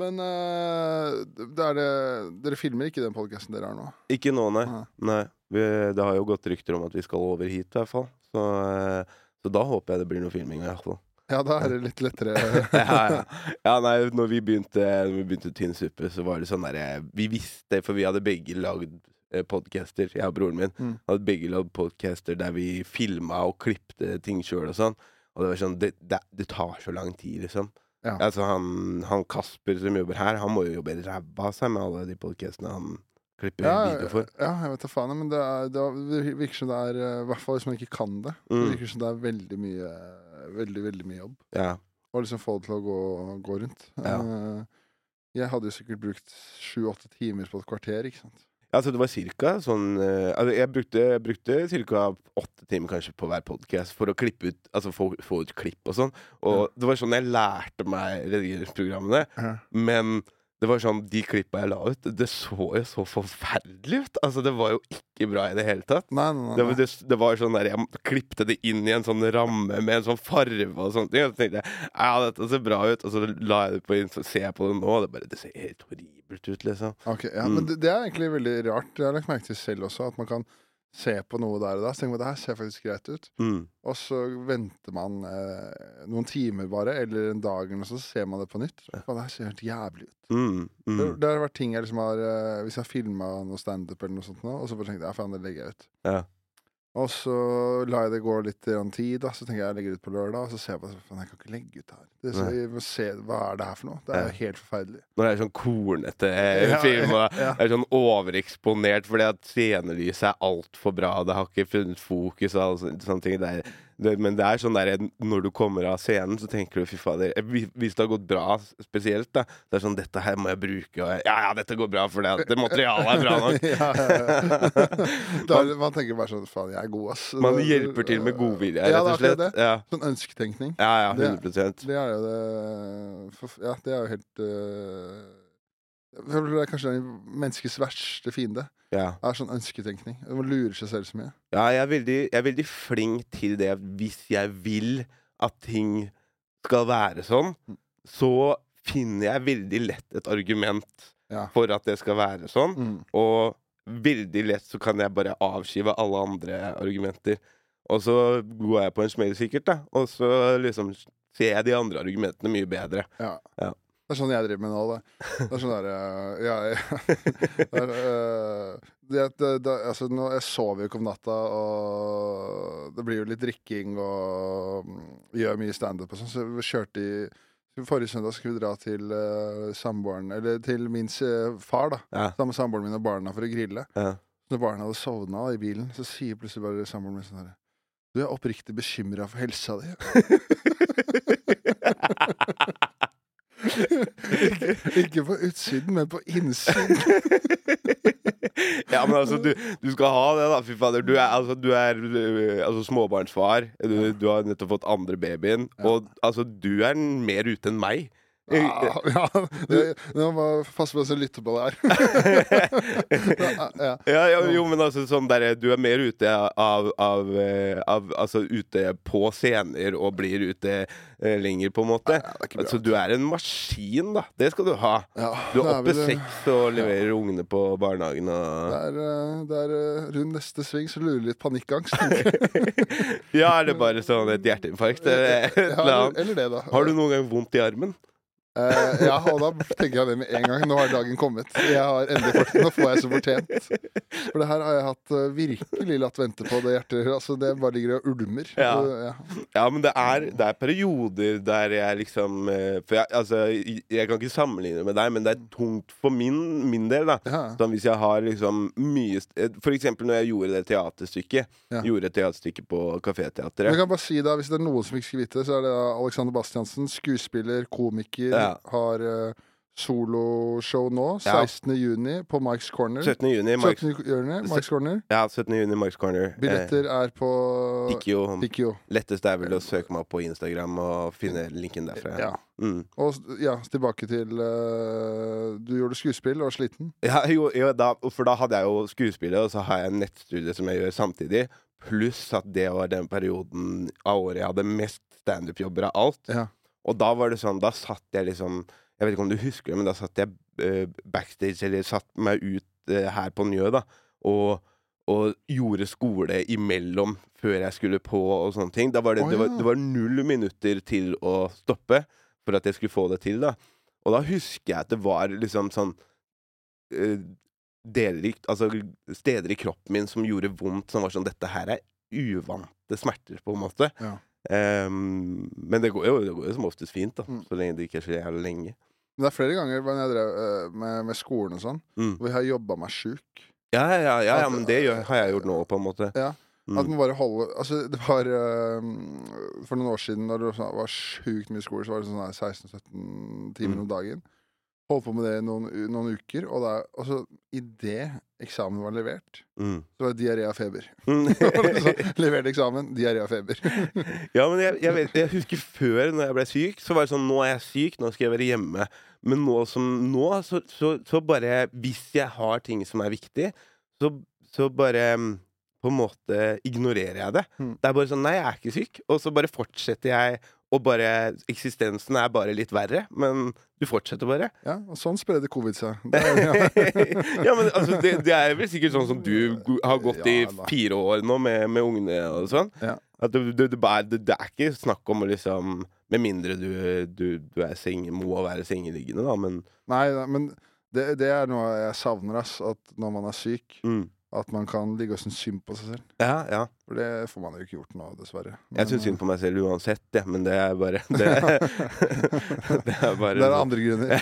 Men uh, det er det, dere filmer ikke den podkasten dere har nå? Ikke nå, nei. Nei. nei. Vi, det har jo gått rykter om at vi skal over hit, i hvert fall. Så, uh, så da håper jeg det blir noe filming, i hvert fall. Ja, da er det litt lettere. ja, ja. ja, nei, når vi begynte, når vi begynte Tynn suppe, så var det sånn derre Vi visste, for vi hadde begge lagd eh, podcaster, jeg og broren min. Mm. Hadde begge lagd podcaster der vi filma og klipte ting sjøl og sånn. Og det var sånn det, det, det tar så lang tid, liksom. Ja. Altså, han, han Kasper som jobber her, han må jo jobbe ræva av seg med alle de podcastene han klipper Ja, video for. ja, jeg vet da faen, men det, er, det er- virker som det er eh, I hvert fall hvis man ikke kan det. Det Mm. virker som det er veldig mye Veldig, veldig mye jobb. Ja. Å liksom få det til å gå, gå rundt. Ja. Eh, jeg hadde jo sikkert brukt sju-åtte timer på et kvarter, ikke sant. Altså, det var cirka sånn eh, altså, Jeg brukte, brukte cirka åtte timer kanskje på hver podcast for å klippe ut Altså få, få ut klipp og sånn. Og det var sånn jeg lærte meg redigeringsprogrammene. Ja. Men det var sånn, de klippa jeg la ut, det så jo så forferdelig ut. Altså, det var jo ikke bra i det hele tatt. Nei, nei, nei. Det var, det, det var sånn der, Jeg klippte det inn i en sånn ramme med en sånn farve og sånne ting. Og så tenkte jeg ja, dette ser bra ut. Og så la jeg det på inn, så ser jeg på det nå, og det, bare, det ser helt horribelt ut, liksom. Ok, ja, Mm. Men det, det er egentlig veldig rart. Jeg har lagt merke til selv også, at man kan se på noe der og da. Så tenker man det her ser faktisk greit ut. Mm. Og så venter man eh, noen timer bare, eller en dag, eller noe, så ser man det på nytt. Og det her ser helt jævlig ut. Mm. Det, Mm. det har vært ting jeg liksom har eh, Hvis jeg har filma noe standup eller noe sånt, nå, og så bare tenkte jeg ja, faen, det legger jeg ut. Ja. Og så lar jeg det gå litt tid, da. Så tenker jeg jeg legger ut på lørdag, og så ser jeg på faen, jeg kan ikke legge ut her. Det, så, jeg må se, hva er det her for noe? Det er jo helt forferdelig. Når det er sånn kornete eh, film, og ja. er sånn overeksponert fordi at scenelyset er altfor bra, det har ikke funnet fokus og sånne ting. Det er, det, men det er sånn der når du kommer av scenen, så tenker du fy fader eh, hvis- det har gått bra spesielt, da, det er sånn dette her må jeg bruke, og jeg, ja ja, dette går bra, for det, det materialet er bra nok. ja, ja, er man tenker bare sånn faen, jeg er god, ass. Man hjelper til med godvilje, rett og slett. Sånn ønsketenkning. ja, ja Det- 100 Det er jo det Ja, det er jo helt føler Det er kanskje den menneskets verste fiende. ja. er sånn ønsketenkning. Man lurer seg selv så mye. Ja, jeg er, veldig, jeg er veldig flink til det hvis jeg vil at ting skal være sånn, så finner jeg veldig lett et argument Ja. for at det skal være sånn. Mm. Og veldig lett så kan jeg bare avskive alle andre argumenter. Og så går jeg på en smell, sikkert, da. Og så liksom ser jeg de andre argumentene mye bedre. Ja. Ja. Det er sånn jeg driver med nå. Det, det er sånn derre ja, er, øh, det, det, det, altså, Jeg sover jo ikke om natta, og det blir jo litt drikking og mm, gjør mye standup og sånn. Så vi kjørte i Forrige søndag skulle vi dra til uh, samboeren Eller til min eh, far, da. Ja. Sammen med samboeren min og barna for å grille. Ja. Når barna hadde sovna i bilen, så sier plutselig bare samboeren min sånn her Du er oppriktig bekymra for helsa di. ikke, ikke på utsiden, men på innsiden. ja, men altså, du, du skal ha det, da. Fy fader. Du er, altså, du er øh, altså, småbarnsfar. Du, du har nettopp fått andre babyen. Og altså, du er mer ute enn meg. Ja, ja Nå må passe på å lytte på det her. ja. Ja, ja, jo, men altså sånn der, Du er mer ute av, av, eh, av Altså ute på scener og blir ute eh, lenger, på en måte. Altså, du er en maskin, da. Det skal du ha. Du er oppe seks og leverer ungene på barnehagen og Det er, eh, det er rundt neste sving så lurer litt panikkangst. Ja, er det bare sånn et hjerteinfarkt? eller eller eller det, da. Har du noen gang vondt i armen? Eh, ja, og da tenker jeg det med en gang. Nå har dagen kommet. Jeg har endelig fått, Nå får jeg så fortjent. For det her har jeg hatt uh, virkelig latt vente på, det hjertet. Altså, det bare ligger og ulmer. Ja. uh, ja. Ja, men det er, det er perioder der jeg liksom eh, For jeg, altså, jeg kan ikke sammenligne med deg, men det er tungt for min, min del, da. Ja. Sånn hvis jeg har liksom mye For eksempel når jeg gjorde det teaterstykket. Gjorde et teaterstykke på Kaféteatret. jeg kan bare si da, Hvis det er noen som ikke skal vite det, så er det Alexander Bastiansen, skuespiller, komiker, Ja. Har uh, soloshow nå. Ja. 16. juni på Mike's Corner. 17. juni, Marks, 17. juni, Mike's Corner. ja, 17. juni Marks Corner. Billetter er på Eh. Pikkio. Lettest er vel å søke meg opp på Instagram og finne linken derfra. Ja. Mm. Og ja, tilbake til uh, Du gjorde skuespill og var sliten. Ja, jo, jo, da, for da hadde jeg jo skuespillet, og så har jeg en nettstudie som jeg gjør samtidig. Pluss at det var den perioden av året jeg hadde mest standup-jobber av alt. Ja. Og da var det sånn, da satt jeg liksom Jeg vet ikke om du husker det, men da satt jeg uh, backstage, eller satt meg ut uh, her på Njø, da, og, og gjorde skole imellom før jeg skulle på og sånne ting. Da var det, Å, det, var, det var null minutter til å stoppe for at jeg skulle få det til, da. Og da husker jeg at det var liksom sånn uh, deler altså, steder i kroppen min som gjorde vondt, som var sånn Dette her er uvante smerter, på en måte. Ja. Ehm, men det går, jo, det går jo som oftest fint, da. Mm. Så lenge det ikke er så jævlig lenge. Men det er flere ganger når jeg drev uh, med, med skolen og sånn, Mm. hvor jeg har jobba meg sjuk. Ja, ja, ja, ja, men det gjør, har jeg gjort nå, på en måte. Ja, Mm. At man bare holder Altså, det var uh, For noen år siden, da det var sjukt mye skole, så var det sånn her 16-17 timer Mm. om dagen. Holdt på med det i noen, noen uker, og da altså, idet eksamen var levert, Mm. så var det diaré og feber. Mm. leverte levert eksamen, diaré og feber. ja, men jeg, jeg, vet, jeg husker før, når jeg ble syk, så var det sånn Nå er jeg syk, nå skal jeg være hjemme. Men nå som nå, så, så, så bare Hvis jeg har ting som er viktig, så, så bare på en måte ignorerer jeg det. Mm. Det er bare sånn Nei, jeg er ikke syk. Og så bare fortsetter jeg, og bare Eksistensen er bare litt verre, men du fortsetter bare. ja, og sånn spredde covid seg. Det er, ja. ja, men altså, det, det er vel sikkert sånn som du har gått i Ja, i fire år nå med, med ungene og sånn. Ja. At det, det, det, er, det, det ikke snakk om å liksom Med mindre du, du, du er seng, må være sengeliggende, da, men Nei, men det, det er noe jeg savner, ass. At når man er syk, mm. At man kan ligge og synes synd på seg selv. Ja, ja. For det får man jo ikke gjort nå, dessverre. Jeg syns synd på meg selv uansett, ja, men det er bare Det, det er bare Det er andre grunner.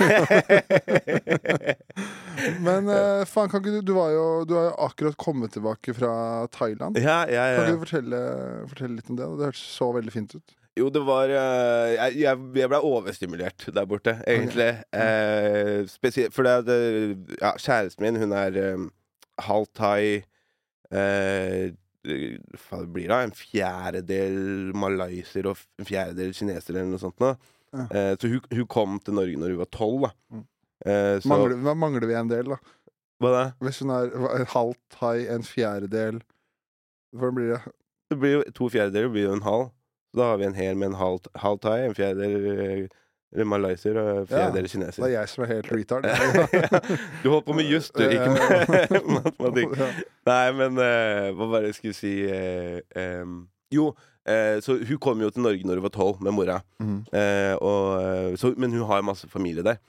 Men uh, faen, kan ikke du Du var jo Du har jo akkurat kommet tilbake fra Thailand. ja, ja, ja. Kan ikke du fortelle, fortelle litt om det? Det hørtes så veldig fint ut. Jo, det var eh, Jeg, jeg, ble overstimulert der borte, egentlig. Eh, spesielt For det, det Ja, kjæresten min, hun er eh, halvt thai eh, Hva blir det? En fjerdedel malayser og en fjerdedel kineser, eller noe sånt. Nå. Ja. Eh, så hun, hun kom til Norge når hun var tolv, da. Mm. Eh, så Mangler, hva mangler vi en del, da? Hva da? Hvis hun er halv thai, en fjerdedel Hvordan blir det? Det blir jo to fjerdedeler blir jo en halv. Så da har vi en hel med en halv, halv thai, en fjerdedel eh, malayser og dere kinesere. Det er jeg som er helt retard. du holdt på med juss, du, ikke med matematikk. Nei, men uh, hva var det jeg skulle si uh, um, Jo, uh, så hun kom jo til Norge når hun var tolv, med mora. Mm. Eh, og, eh, så, men hun har masse familie der.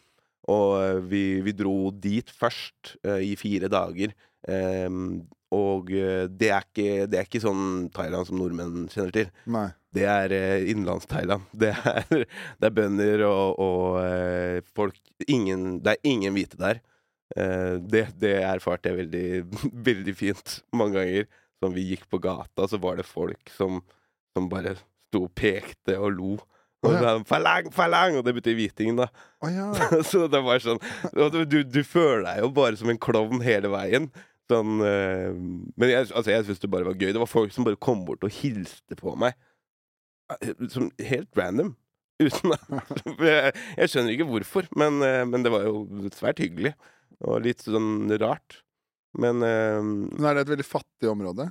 Og eh, vi, vi dro dit først eh, i fire dager. Um, og eh, det er, ikke, det er ikke sånn Thailand som nordmenn kjenner til. Nei. Det er eh, innlands-Thailand. Det, det er bønder og, og eh, folk ingen, Det er ingen hvite der. Eh, det, det erfarte jeg veldig, veldig fint mange ganger. Som vi gikk på gata, så var det folk som, som bare sto og pekte og lo. Og oh, ja. falang, falang! Og det betyr hviting, da. Oh, ja. så det var sånn du, du, du føler deg jo bare som en klovn hele veien. Sånn, men jeg, altså, jeg syns det bare var gøy. Det var folk som bare kom bort og hilste på meg. Eh, Som helt random. Uten jeg, jeg skjønner ikke hvorfor, men, eh, men det var jo svært hyggelig. Og litt sånn rart. Men eh, Men er det et veldig fattig område?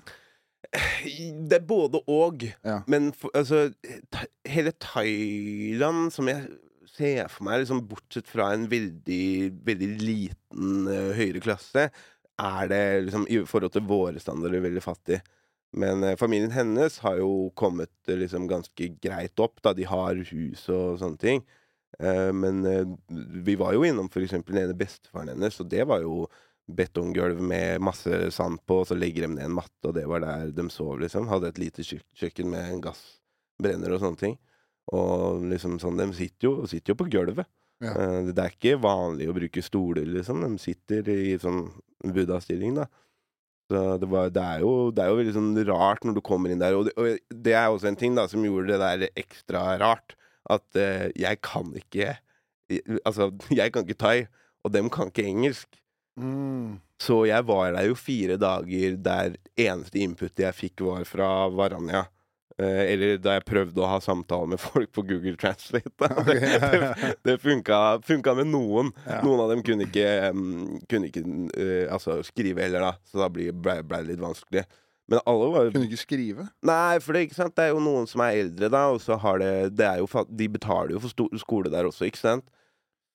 det er både og. Ja. Men for, altså Hele Thailand, som jeg ser for meg, liksom, bortsett fra en veldig, veldig liten uh, høyere klasse, er det liksom i forhold til våre standarder veldig fattig. Men eh, familien hennes har jo kommet eh, liksom ganske greit opp, da de har hus og sånne ting. Eh, men vi var jo innom eksempel den ene bestefaren hennes, og det var jo betonggulv med masse sand på, og så legger de ned en matte, og det var der de sov, liksom. Hadde et lite kjøkken med en gassbrenner og sånne ting. Og liksom sånn, de sitter jo, sitter jo på gulvet. Ja. Eh, det er ikke vanlig å bruke stoler, liksom. De sitter i sånn buddha-stilling, da. Det, var, det, er jo, det er jo veldig sånn rart når du kommer inn der. Og det, og det er også en ting da som gjorde det der ekstra rart. At uh, jeg kan ikke Altså, jeg kan ikke thai, og dem kan ikke engelsk. Mm. Så jeg var der jo fire dager der eneste inputet jeg fikk, var fra Varanja. Eh, eller da jeg prøvde å ha samtale med folk på Google Translate. Okay. Det, det funka, funka med noen. Ja. Noen av dem kunne ikke, um, kunne ikke uh, altså, skrive heller, da. Så da ble ble ble det litt vanskelig. Men alle var Kunne ikke skrive? Nei, for det, det er jo noen som er eldre, da, og så har det, det jo, De betaler jo for skole der også, ikke sant?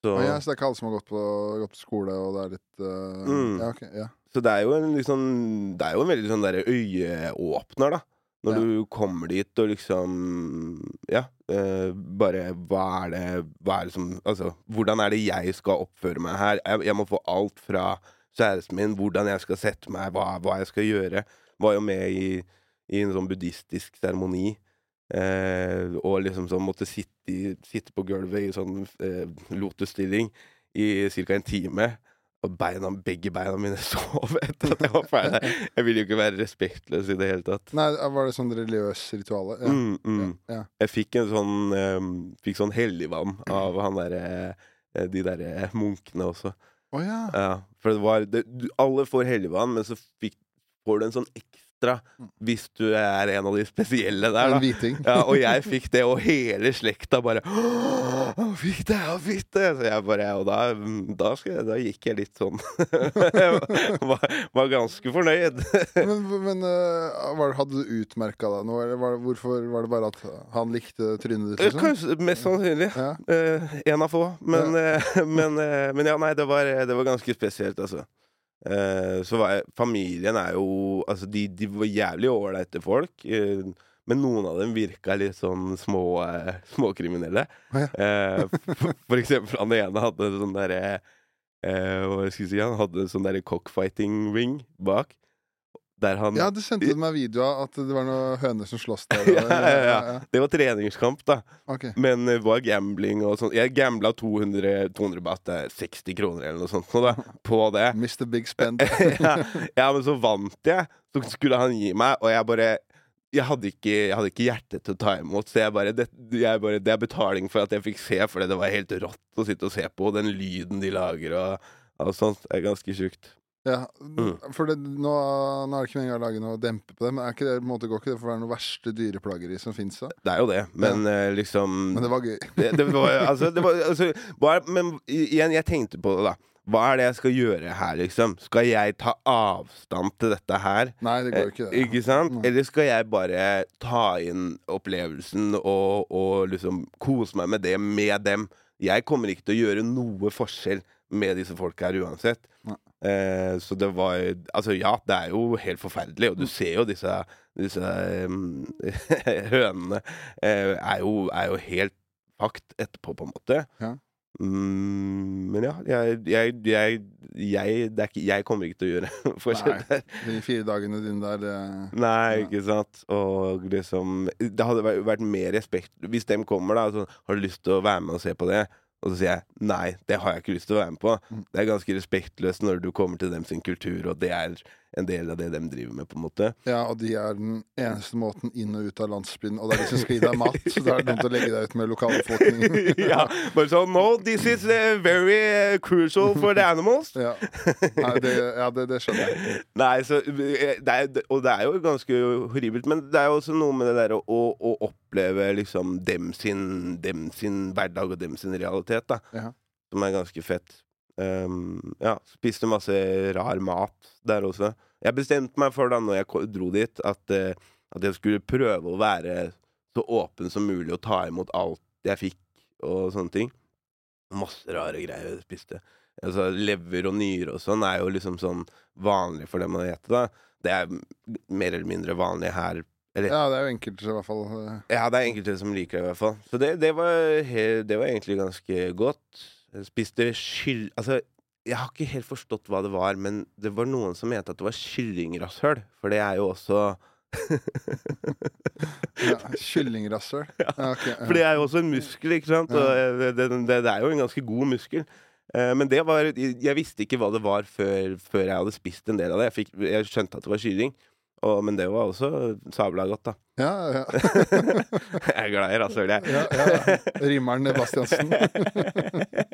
Så, ja, så det er ikke alle som har gått på, gått på skole, og det er litt uh, Mm. Ja, ok. Ja. så det er jo en liksom Det er jo en veldig sånn derre øyeåpner, da. Når Ja. du kommer dit og liksom Ja, eh, bare hva er det Hva er det som Altså, hvordan er det jeg skal oppføre meg her? Jeg, jeg må få alt fra kjæresten min, hvordan jeg skal sette meg, hva, hva jeg skal gjøre. Var jo med i, i en sånn buddhistisk seremoni. Eh, og liksom sånn måtte sitte, sitte på gulvet i sånn eh, lotusstilling i ca. en time. Og beina, begge beina mine sov etter at jeg var ferdig. Jeg ville jo ikke være respektløs i det hele tatt. Nei, var det sånn religiøs rituale? Ja. Mm, mm. Ja. Jeg fikk en sånn um, Fikk sånn helligvann av han derre eh, de derre munkene også. Oh, ja. Ja, for det var det, du, Alle får helligvann, men så fikk, får du en sånn ekstra hvis du er en av de spesielle der. Ja, og jeg fikk det, og hele slekta bare «Åh, Han fikk det, han fikk det! Så jeg bare Og da, da, jeg, da gikk jeg litt sånn var, var ganske fornøyd. Men, men eh, var, hadde du utmerka deg noe, eller var hvorfor var det bare at han likte trynet ditt? Liksom? Kanskje mest sannsynlig. Ja. Uh, en av få. Men, eh, men, men ja, nei, det var, det var ganske spesielt, altså. Eh, så var jeg, familien er jo Altså, de, de var jævlig ålreite folk. eh, men noen av dem virka litt sånn små eh, småkriminelle. Å, ja. For, for eksempel han ene hadde sånn derre Hva skal jeg si? Han hadde sånn derre cockfighting ring bak. Han ja, du sendte meg video av at det var noen høner som sloss der. Ja, ja, ja. Det var treningskamp, da. Okay. Men det var gambling og sånn. Jeg gambla 200, 200 baht, er 60 kroner eller noe sånt da, på det. Mr. Big Spend. ja, ja, men så vant jeg. Så skulle han gi meg, og jeg bare jeg hadde, ikke, jeg hadde ikke hjerte til å ta imot, så jeg bare, det, jeg bare Det er betaling for at jeg fikk se, for det var helt rått å sitte og se på. Den lyden de lager og, og sånt. Er ganske sjukt. Ja, Mm. for det, nå, nå er det ikke meningen å lage noe dempe på det, men er ikke det, på en måte, går ikke det for å være noe verste dyreplageri som fins? Det er jo det, men eh, liksom Men det var gøy. det, det var, altså, det var, altså er, Men igjen, jeg tenkte på det, da. Hva er det jeg skal gjøre her, liksom? Skal jeg ta avstand til dette her? Nei, det går Eh, ikke, det. Ikke sant? Nei. Eller skal jeg bare ta inn opplevelsen og, og liksom kose meg med det med dem? Jeg kommer ikke til å gjøre noe forskjell med disse folka her uansett. Nei. Eh, så det var Altså, ja, det er jo helt forferdelig, og du ser jo disse, disse um, hønene eh, er, jo, er jo helt fakt etterpå, på en måte. Ja. Mm, men ja, jeg, jeg, jeg, ikke, jeg kommer ikke til å gjøre forskjell Nei. der. De fire dagene dine der det, Nei, Ja. ikke sant. Og liksom Det hadde vært- mer respekt Hvis dem kommer, da, så har du lyst til å være med og se på det. Og så sier jeg nei, det har jeg ikke lyst til å være med på. Mm. Det er ganske respektløst når du kommer til dem sin kultur, og det er en del av det de driver med, på en måte. Ja, og de er den eneste måten inn og ut av landsbyen, og det er de som skal gi deg mat, så da er det dumt å legge deg ut med lokalbefolkningen. ja, bare sånn No, this is uh, very uh, crucial for the animals. Ja, Nei, det, ja det, det skjønner jeg. Nei, så eh, det er, Og det er jo ganske horribelt, men det er jo også noe med det der å, å, å oppleve liksom dem sin, dem sin hverdag og dem sin realitet, da. Ja. Som er ganske fett. Um, ja, spiste masse rar mat der også. Jeg bestemte meg for da når jeg dro dit, at, eh, at jeg skulle prøve å være så åpen som mulig og ta imot alt jeg fikk og sånne ting. Masse rare greier jeg spiste. Altså, lever og nyre og sånn er jo liksom sånn vanlig for dem å ete, da. Det er mer eller mindre vanlig her. Eller, Ja, det er jo enkelte i hvert fall. eh, ja, det er enkelte som liker det, i hvert fall. Så det, det, var, det var egentlig ganske godt. Spiste skyll... Altså, jeg har ikke helt forstått hva det var, men det var noen som mente at det var kyllingrasshøl. For det er jo også Ja, Kyllingrasshøl. Ja, okay, ja. For det er jo også en muskel, ikke sant? Og eh, det, det, det, det er jo en ganske god muskel. Eh, Men det var Jeg visste ikke hva det var før, før jeg hadde spist en del av det. Jeg, fikk, jeg skjønte at det var kylling. Og, men det var også sabla godt, da. Ja, ja. Jeg er glad i rasshøl, jeg. ja, ja. Rimmeren Bastiansen.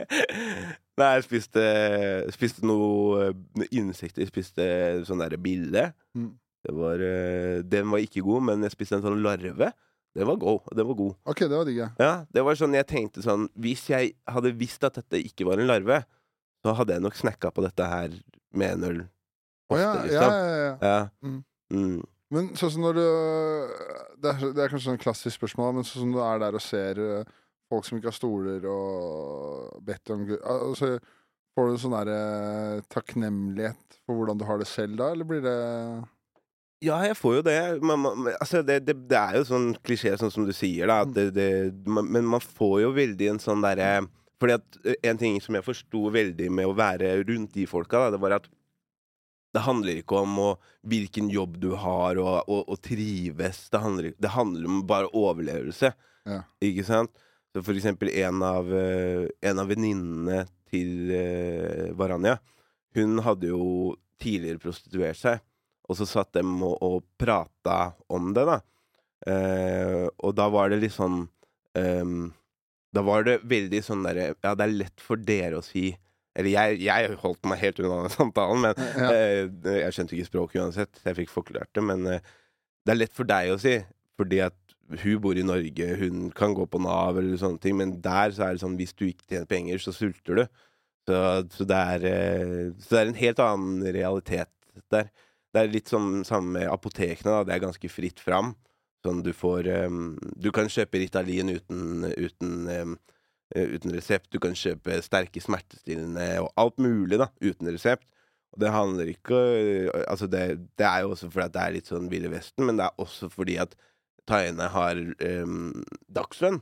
Nei, jeg spiste, spiste noe eh, insekter. Jeg spiste sånn derre bille. Mm. Var, eh, den var ikke god, men jeg spiste en sånn larve. Den var god. Den var god. Ok, det var digg, ja. Det var sånn jeg tenkte sånn Hvis jeg hadde visst at dette ikke var en larve, så hadde jeg nok snakka på dette her med en øl. Å ja, liksom. ja, ja, ja. Ja. Mm. Mm. Men sånn som når du det er, det er kanskje sånn klassisk spørsmål, men sånn som du er der og ser eh, folk som ikke har stoler og bedt om altså, Får du sånn derre takknemlighet for hvordan du har det selv da, eller blir det Ja, jeg får jo det. Man, man, altså det, det, det, er jo sånn klisjé, sånn som du sier, da. Det, det, man, men man får jo veldig en sånn derre Fordi at eh, en ting som jeg forsto veldig med å være rundt de folka, da, det var at det handler ikke om å, hvilken jobb du har, og, og, og trives. Det handler, det handler, om bare overlevelse. Ja. Ikke sant? Så for eksempel en av, uh, en av venninnene til uh, Varanja, hun hadde jo tidligere prostituert seg. Og så satt de og, og prata om det, da. Uh, og da var det litt sånn um, Da var det veldig sånn derre Ja, det er lett for dere å si eller jeg, jeg, holdt meg helt unna den samtalen, men Ja. eh, jeg skjønte ikke språket uansett. Jeg fikk forklart det, men eh, det er lett for deg å si, fordi at hun bor i Norge, hun kan gå på Nav eller sånne ting, men der så er det sånn hvis du ikke tjener penger, så sulter du. Så, så, det, er, eh, så det er en helt annen realitet der. Det er litt sånn samme med apotekene, da. Det er ganske fritt fram. Sånn du får eh, Du kan kjøpe Ritalin uten, uten eh, uten resept. Du kan kjøpe sterke smertestillende og alt mulig da, uten resept. Og det handler ikke øh, Altså, det, det er jo også fordi at det er litt sånn Ville Vesten, men det er også fordi at thaiene har um, dagslønn.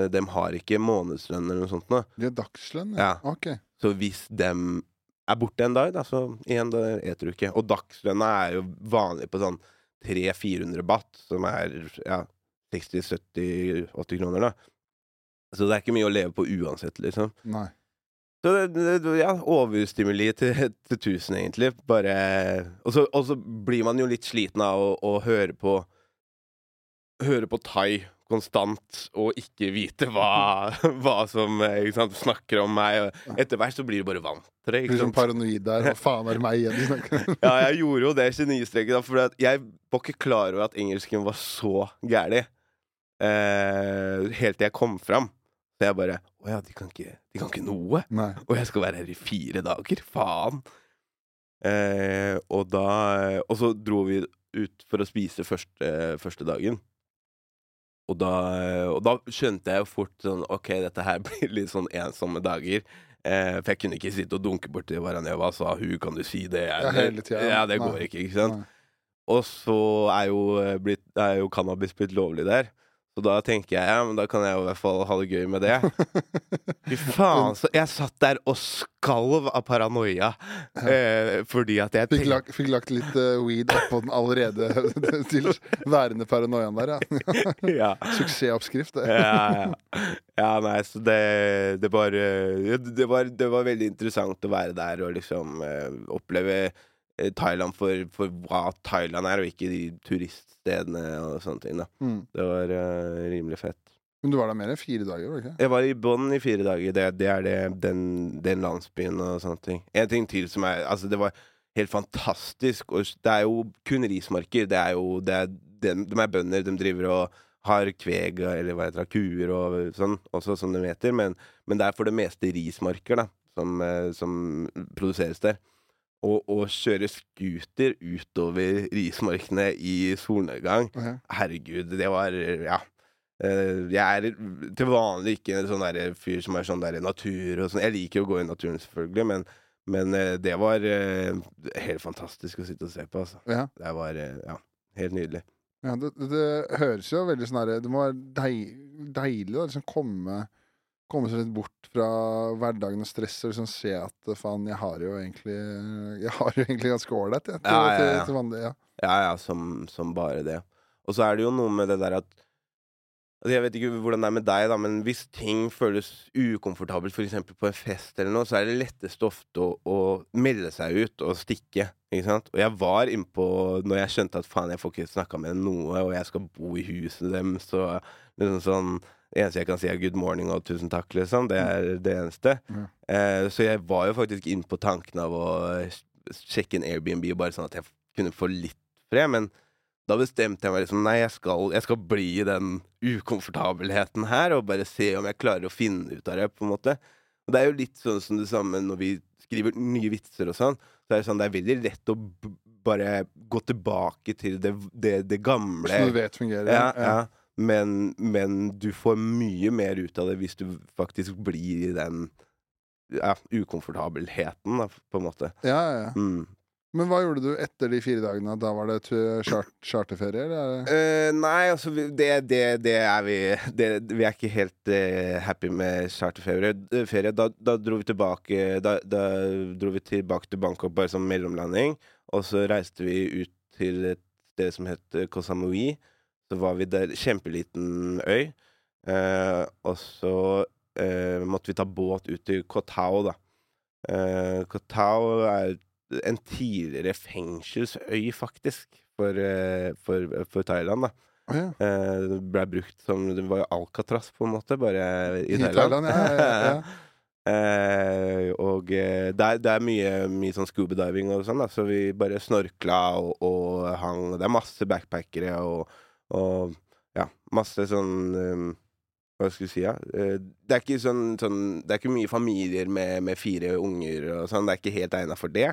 Eh, De har ikke månedslønn eller noe sånt. Da. De har dagslønn? Ja. Ok. Så hvis dem er borte en dag, da, så igjen, da eter du ikke. Og dagslønna er jo vanlig på sånn 300-400 baht, som er ja, 60-70-80 kroner, da. Så det er ikke mye å leve på uansett, liksom. Nei. Så det, det, ja, overstimuli til, til tusen, egentlig. Bare Og så og så blir man jo litt sliten av å, å høre på Høre på thai konstant og ikke vite hva, hva som sant, snakker om meg. Etter hvert så blir du bare vant til det. Blir sånn paranoid der. Hva faen er det meg igjen de snakker om? Ja, jeg gjorde jo det genistreket, for jeg var ikke klar over at engelsken var så gæren. Eh, helt til jeg kom fram. Så jeg bare Å ja, de kan ikke, de kan ikke noe. Nei. Og jeg skal være her i fire dager. Faen! Eh, og da Og så dro vi ut for å spise første, første dagen. Og da, og da skjønte jeg jo fort sånn OK, dette her blir litt sånn ensomme dager. Eh, for jeg kunne ikke sitte og dunke borti Varaneva Hva sa hun? Kan du si det? Ja, hele tiden. Ja, det Nei. går ikke, ikke sant? Nei. Og så er jo, eh, blitt, er jo cannabis blitt lovlig der. Så da tenker jeg ja, men da kan jeg jo i hvert fall ha det gøy med det. Fy faen, så jeg satt der og skalv av paranoia. Eh, fordi at jeg Fikk, lagt, fikk lagt litt uh, weed oppå den allerede til værende paranoiaen der, ja. ja. Suksessoppskrift, det. ja, ja. ja, nei, så det, det, var, eh, det, var, det var veldig interessant å være der og liksom eh, oppleve eh, Thailand for, for hva Thailand er, og ikke de turiststedene og sånne ting. da Mm. Det var uh, rimelig fett. Men du var der mer enn fire dager, ikke? Jeg var i bånn i fire dager. Det, det er det, den, den landsbyen og sånne ting. En ting til som er Altså, det var helt fantastisk. Og det er jo kun rismarker. Det er jo det er, de, de er bønder. De driver og har kveg, eller hva heter det, kuer og sånn, også som de heter. Men, men det er for det meste rismarker, da, som, eh, som produseres der. Og å kjøre scooter utover rismarkene i solnedgang okay. Herregud, det var Ja. Eh, jeg er til vanlig ikke en sånn der fyr som er sånn der natur og sånn. Jeg liker å gå i naturen, selvfølgelig, men, men eh, det var eh, helt fantastisk å sitte og se på, altså. Ja. Det var ja, helt nydelig. Ja, det, det, det høres jo veldig sånn herre Det må være deil, deilig å liksom komme Komme seg litt bort fra hverdagen og stress og liksom se at eh, faen, jeg har jo egentlig Jeg har jo egentlig ganske ålreit, jeg. Ja, ja, ja. Til, til vanlig, ja. Ja, ja, som, som bare det. Og så er det jo noe med det der at altså Jeg vet ikke hvordan det er med deg, da, men hvis ting føles ukomfortabelt, f.eks. på en fest eller noe, så er det lettest ofte å, å melde seg ut og stikke. Ikke sant? Og jeg var innpå når jeg skjønte at faen, jeg får ikke snakka med noe, og jeg skal bo i huset deres, og liksom sånn Det eneste jeg kan si, er good morning og tusen takk, liksom. Det er det eneste. Mm. Eh, så jeg var jo faktisk inne på tanken av å sjekke en Airbnb, bare sånn at jeg kunne få litt fred. Men da bestemte jeg meg liksom Nei, jeg skal, jeg skal bli i den ukomfortabelheten her, og bare se om jeg klarer å finne ut av det, på en måte. Og det er jo litt sånn som det samme når vi skriver nye vitser og sånn. Så er det sånn, det er veldig lett å bare gå tilbake til det, det, det gamle. Som du vet fungerer. Ja, ja. Men, men du får mye mer ut av det hvis du faktisk blir i den ja, ukomfortabelheten, da, på en måte. Ja, ja, ja. Mm. Men hva gjorde du etter de fire dagene? Da var det chart charterferie, eller? Eh, nei, altså det, det, det er vi det, Vi er ikke helt uh, happy med charterferie. Da, da dro vi tilbake Da, da dro vi tilbake til Bangkok bare som mellomlanding. Og så reiste vi ut til et sted som het Koh Samui. Så var vi der. Kjempeliten øy. Eh, og så eh, måtte vi ta båt ut til Koh Tao, da. Eh, Koh Tao er en tidligere fengselsøy, faktisk, for, eh, for, for Thailand. da Oh, ja. Eh, Det ble brukt som Det var jo Alcatraz, på en måte, bare i, I Thailand. Thailand, ja. ja, ja. Eh, og eh, det, er, det er mye, mye sånn scuba-diving og sånn, da, så vi bare snorkla og, og hang Det er masse backpackere og, og ja, masse sånn um, Hva skal jeg si, ja. Eh, det er ikke sånn, sånn Det er ikke mye familier med, med fire unger og sånn, det er ikke helt egna for det.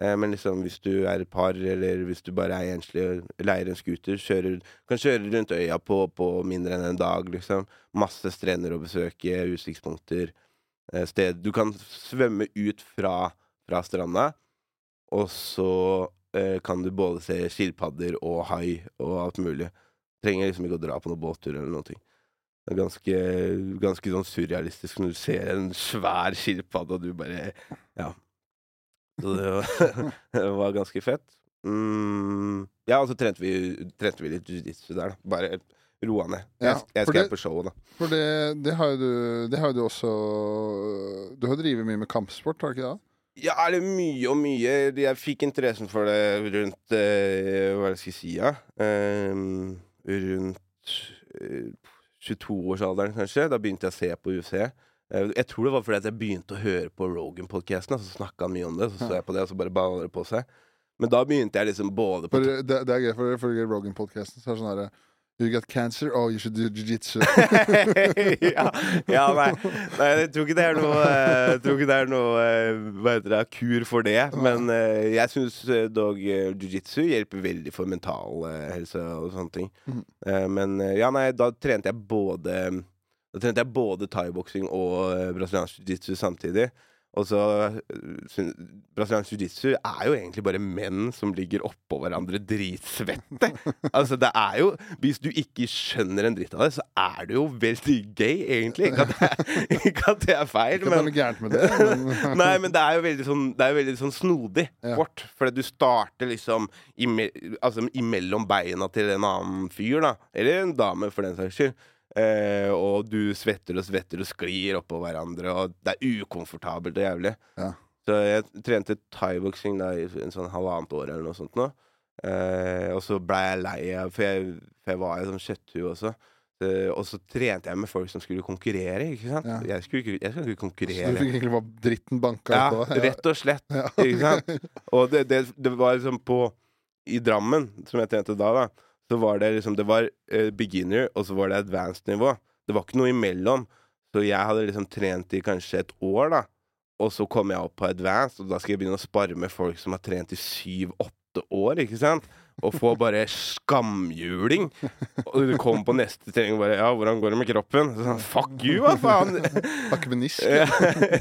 Eh, men liksom hvis du er et par, eller hvis du bare er enslig og leier en scooter, kjører, kan kjøre rundt øya på, på mindre enn en dag, liksom. Masse strender å besøke, utsiktspunkter. Eh, sted Du kan svømme ut fra, fra stranda, og så eh, kan du både se skilpadder og hai og alt mulig. Trenger liksom ikke å dra på noen båttur eller noe. Det er ganske, ganske sånn surrealistisk når du ser en svær skilpadde, og du bare Ja. Så det var, det var ganske fett. Mm, ja, og så trente vi, trente vi litt jiu-jitsu der, da. Bare roa ned. Ja, jeg, jeg skal det- på showet, da. For det, det har jo du Det har jo du også Du har drevet mye med kampsport, har du ikke det? Ja, det er mye og mye? Jeg fikk interessen for det rundt eh, Hva det jeg skal si, ja? Ehm, rundt eh, 22-årsalderen, kanskje. Da begynte jeg å se på UFC. Eh, jeg tror det var fordi at jeg begynte å høre på Rogan-podkasten. Så snakka han mye om det, så så jeg på det, og så bare balla det på seg. Men da begynte jeg liksom både på For det, det er gøy, for ifølge Rogan-podkasten så er det sånn herre You got cancer? Oh, you should do jiu-jitsu. ja, ja nei, nei, jeg tror ikke det er noe uh, det er noe uh, det, kur for det. Men uh, jeg syns dog jiu-jitsu hjelper veldig for mental helse og sånne ting. Eh, men ja, nei, da trente jeg både Da trente jeg både thaiboksing og brasiliansk jiu-jitsu samtidig. Og så eh, Brasiliansk jiu-jitsu er jo egentlig bare menn som ligger oppå hverandre dritsvette. altså, det er jo Hvis du ikke skjønner en dritt av det, så er du jo veldig gay, egentlig. Ikke at det er, ikke at det er feil, Ikke men, det er noe gærent med det. Men, Nei, men det er jo veldig sånn, det jo veldig sånn snodig Ja. sport. Fordi du starter liksom ime, altså, imellom beina til en annen fyr, da. Eller en dame, for den saks skyld. Eh, og du svetter og svetter og sklir oppå hverandre, og det er ukomfortabelt og jævlig. Ja. Så jeg trente thaiboksing i en sånn halvannet år eller noe sånt nå. Eh, og så blei jeg lei av For jeg, for jeg var jo sånn kjøtthue også. Eh, og så trente jeg med folk som skulle konkurrere, ikke sant. Ja. Jeg, skulle ikke, jeg skulle ikke så du fikk egentlig bare dritten banka Ja, ut av deg? rett og slett. Ja. Ikke sant? Og det, det, det var liksom på I Drammen, som jeg trente da, da så var det liksom Det var uh, beginner, og så var det advanced nivå. Det var ikke noe imellom. Så jeg hadde liksom trent i kanskje et år, da. Og så kom jeg opp på advanced, og da skal jeg begynne å spare med folk som har trent i syv-åtte år, ikke sant? Og få bare skamhjuling. Og du kom på neste trening og bare Ja, hvordan går det med kroppen? Så sånn, Fuck you, hva faen? Ja,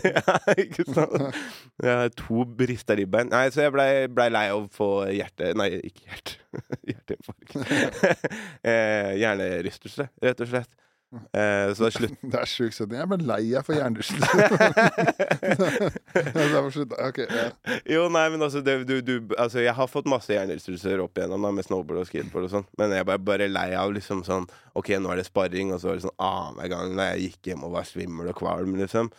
ja, ikke sant? Jeg har to brista ribbein. Nei, så jeg blei ble lei av å få hjerte... Nei, ikke hjerte. Hjerteinfarkt. eh, hjernerystelse, rett og slett. Eh, så er slutt... Det er sjuk setning. Jeg ble lei av for hjernerystelse. okay, jeg. Ja. Jo, nei, men altså, det, du, du, altså Jeg har fått masse hjernerystelser opp igjennom da, med snowboard og skateboard og sånn, men jeg ble bare, lei av liksom sånn OK, nå er det sparring, og så var det sånn annenhver gang da jeg gikk hjem og var svimmel og kvalm, liksom.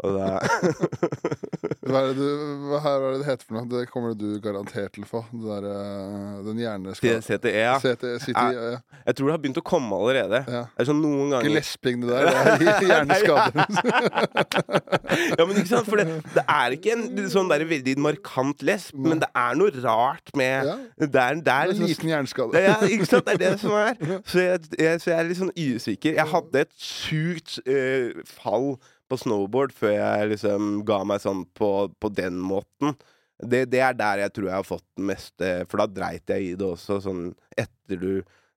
Hva er det, du, hva er det det heter for noe? Det kommer du garantert til å få. Der, eh, den hjerneskaden. CTE, ja. CTE, CTE, ja. Jeg tror det har begynt å komme allerede. ja. Det er sånn noen Ikke lesping, det der. Det er hjerneskade. Ja, men ikke sant? For det, det er ikke en sånn der veldig markant lesp, men det er noe rart med Ja. Det er, det er En liksom liten hjerneskade. ja, ikke sant? Det er det som er. Så jeg, jeg, så jeg er litt sånn usikker. Jeg hadde et sjukt øh, fall på snowboard før jeg liksom ga meg sånn på, på den måten. Det, det er der jeg tror jeg har fått den meste For da dreit jeg i det også, sånn etter du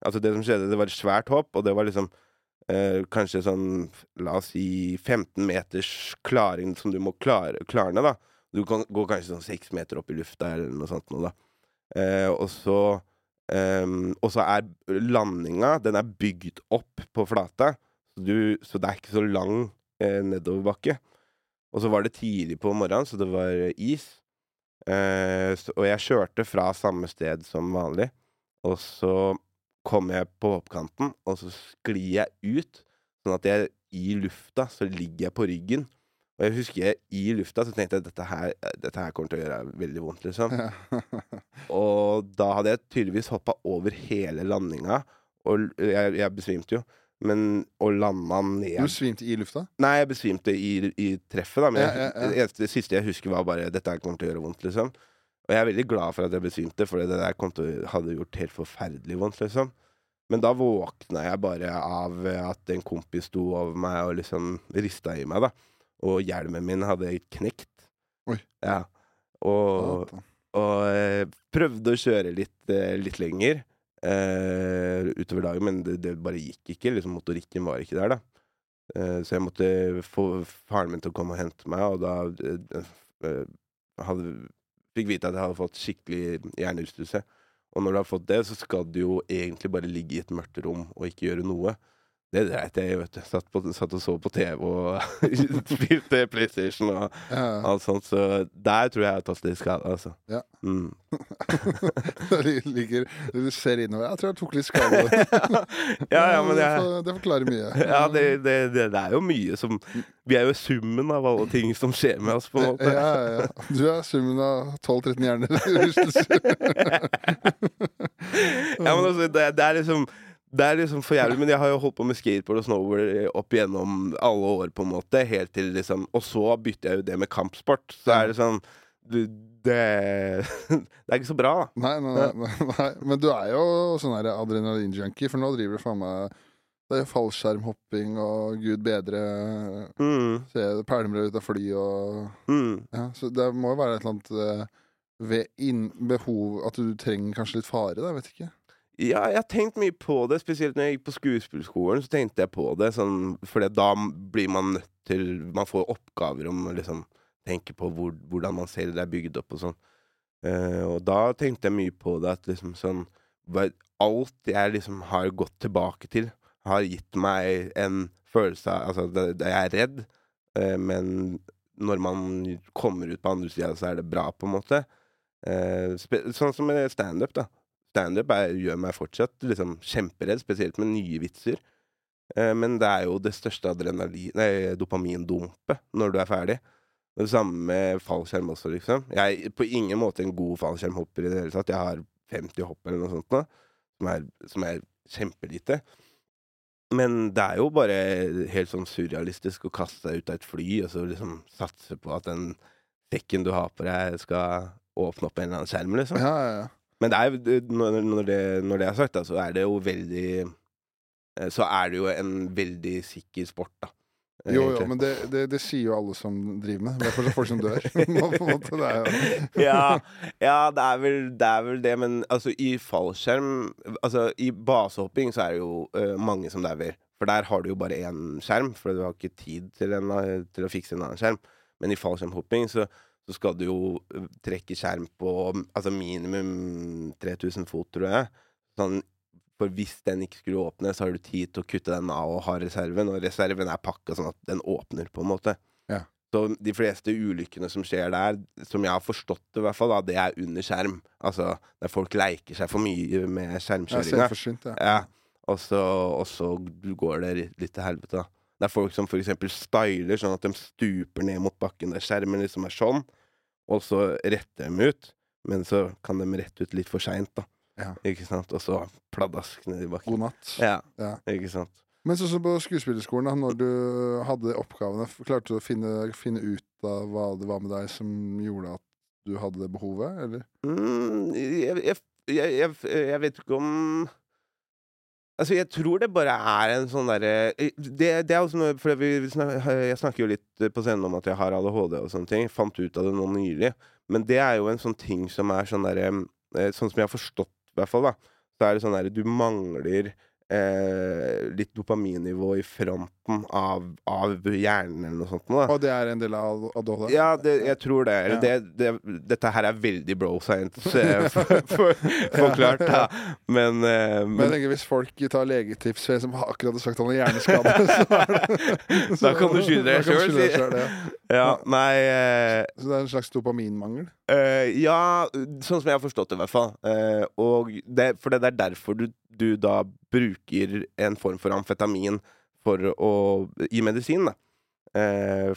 Altså, det som skjedde, det var et svært hopp, og det var liksom eh, kanskje sånn, la oss si 15 meters klaring som du må klare, klarne, da. Du kan gå kanskje sånn seks meter opp i lufta, eller noe sånt noe, da. Eh, og så Um, Og så er landinga Den er bygd opp på flata, så, du, så det er ikke så lang eh, nedoverbakke. Og så var det tidlig på morgenen, så det var is. Eh, så, og jeg kjørte fra samme sted som vanlig. Og så kom jeg på hoppkanten, og så sklir jeg ut. Sånn at jeg i lufta så ligger jeg på ryggen. Og jeg husker jeg i lufta så tenkte jeg dette her, dette her kommer til å gjøre veldig vondt, liksom. Og da hadde jeg tydeligvis hoppa over hele landinga, og jeg, jeg besvimte jo. Men og landa ned Du svimte i lufta? Nei, jeg besvimte i, i treffet, da. Men Ja, ja, ja. Det, det siste jeg husker, var bare 'dette her kommer til å gjøre vondt', liksom. Og jeg er veldig glad for at jeg besvimte, for det der å- hadde gjort helt forferdelig vondt, liksom. Men da våkna jeg bare av at en kompis sto over meg og liksom rista i meg, da. Og hjelmen min hadde knekt. Oi. Ja. Og, og, og eh, prøvde å kjøre litt, eh, litt lenger eh, utover dagen, men det, det bare gikk ikke. Liksom, motorikken var ikke der, da. Eh, så jeg måtte få faren min til å komme og hente meg, og da eh, eh, hadde, fikk vite at jeg hadde fått skikkelig hjernerystelse. Og når du har fått det, så skal du jo egentlig bare ligge i et mørkt rom og ikke gjøre noe. Det dreit jeg i, vet du. Satt, på, satt og så på TV og spilte PlayStation og Ja, alt sånt. Så der tror jeg jeg har tatt litt skade, altså. Ja. Mm. Ligger Du ser innover. Jeg tror jeg tok litt skade. ja, ja, men det, jeg det forklarer mye. ja, det, det, det, er jo mye som Vi er jo summen av alle ting som skjer med oss, på en måte. Ja, ja, ja. Du er summen av 12-13 hjerner. Ja, men altså, det, det er liksom det er liksom for jævlig, men jeg har jo holdt på med skateboard og snowboard opp igjennom alle år, på en måte. Helt til liksom Og så bytter jeg jo det med kampsport. Så er det sånn du, det, det er ikke så bra, da. Nei, nei, nei, nei, men du er jo sånn adrenalinjunkie, for nå driver du faen meg Det er fallskjermhopping og gud bedre Mm, Se pælmer ut av fly og mm. Ja, så det må jo være et eller annet eh, ved inn, behov At du trenger kanskje litt fare, da. Vet ikke. Ja, jeg har tenkt mye på det, spesielt når jeg gikk på skuespillskolen. Så tenkte jeg på det, sånn, for da blir man nødt til Man får oppgaver om å liksom tenke på hvor, hvordan man selv er bygd opp og sånn. Uh, og da tenkte jeg mye på det at liksom sånn Alt jeg liksom har gått tilbake til, har gitt meg en følelse av Altså, det, det jeg er redd, uh, men når man kommer ut på andre sida, så er det bra, på en måte. Uh, sånn som med standup, da. Standup gjør meg fortsatt liksom kjemperedd, spesielt med nye vitser. Eh, men det er jo det største dopamindumpet når du er ferdig. Det samme med fallskjerm også, liksom. Jeg er på ingen måte en god fallskjermhopper i det hele tatt. Jeg har 50 hopp eller noe sånt nå, som er, som er kjempelite. Men det er jo bare helt sånn surrealistisk å kaste seg ut av et fly og så liksom satse på at den sekken du har på deg, skal åpne opp en eller annen skjerm, liksom. Ja, ja, ja. Men det er, når, når, det, når det er sagt, da, så er det jo veldig eh, Så er det jo en veldig sikker sport, da. eh, Jo, jo, men det, det, det sier jo alle som driver med det. Er fortsatt folk som dør. Måte, ja, ja det, er vel, det er vel det, men altså i fallskjerm Altså i basehopping så er det jo uh, mange som dauer. For der har du jo bare én skjerm, for du har ikke tid til, en, til å fikse en annen skjerm. Men i fallskjermhopping så, så skal du jo eh, trekke skjerm på altså minimum 3000 fot, tror jeg. Sånn, for hvis den ikke skulle åpne, så har du tid til å kutte den av og ha reserven. Og reserven er pakka sånn at den åpner, på en måte. Ja. Så de fleste ulykkene som skjer der, som jeg har forstått det, i hvert fall, da, det er under skjerm. Altså der folk leker seg for mye med er skjermkjøringa. ja. Ja. Og så går det litt til helvete, da. Det er folk som eksempel styler sånn at de stuper ned mot bakken der skjermen liksom er sånn, og så retter de ut. Men så kan de rette ut litt for seint, da. Ja. Ikke sant? Og så pladask ned i bakken. God natt. Ja, Ja. ikke sant. Men sånn som på skuespillerskolen, da, når du hadde oppgavene, klarte du å finne, finne ut av hva det var med deg som gjorde at du hadde det behovet, eller? Mm, jeg, jeg, jeg, jeg vet ikke om Altså, jeg tror det bare er en sånn derre det, det er også noe For vi, snak, jeg snakker jo litt på scenen om at jeg har ADHD og sånne ting. Fant ut av det nå nylig. Men det er jo en sånn ting som er sånn derre eh, Sånn som jeg har forstått, i hvert fall, da. så er det sånn der du mangler eh, litt dopaminnivå i fronten av, av hjernen eller noe sånt. Da. Og det er en del av ADHD? Ja, det, jeg tror det. Eller Ja. det, det. Dette her er veldig bro science forklart, for, for, forklart, da. Men, eh, Men jeg men tenker hvis folk tar legetips for en som har akkurat har sagt han har hjerneskade, så er det Da kan du skylde deg sjøl, si. ja. ja, nei eh, Så det er en slags dopaminmangel? Eh, ja, sånn som jeg har forstått det, i hvert fall. Eh, og det, for det er derfor du, du da bruker en form for amfetamin for å i medisin. Da. Eh,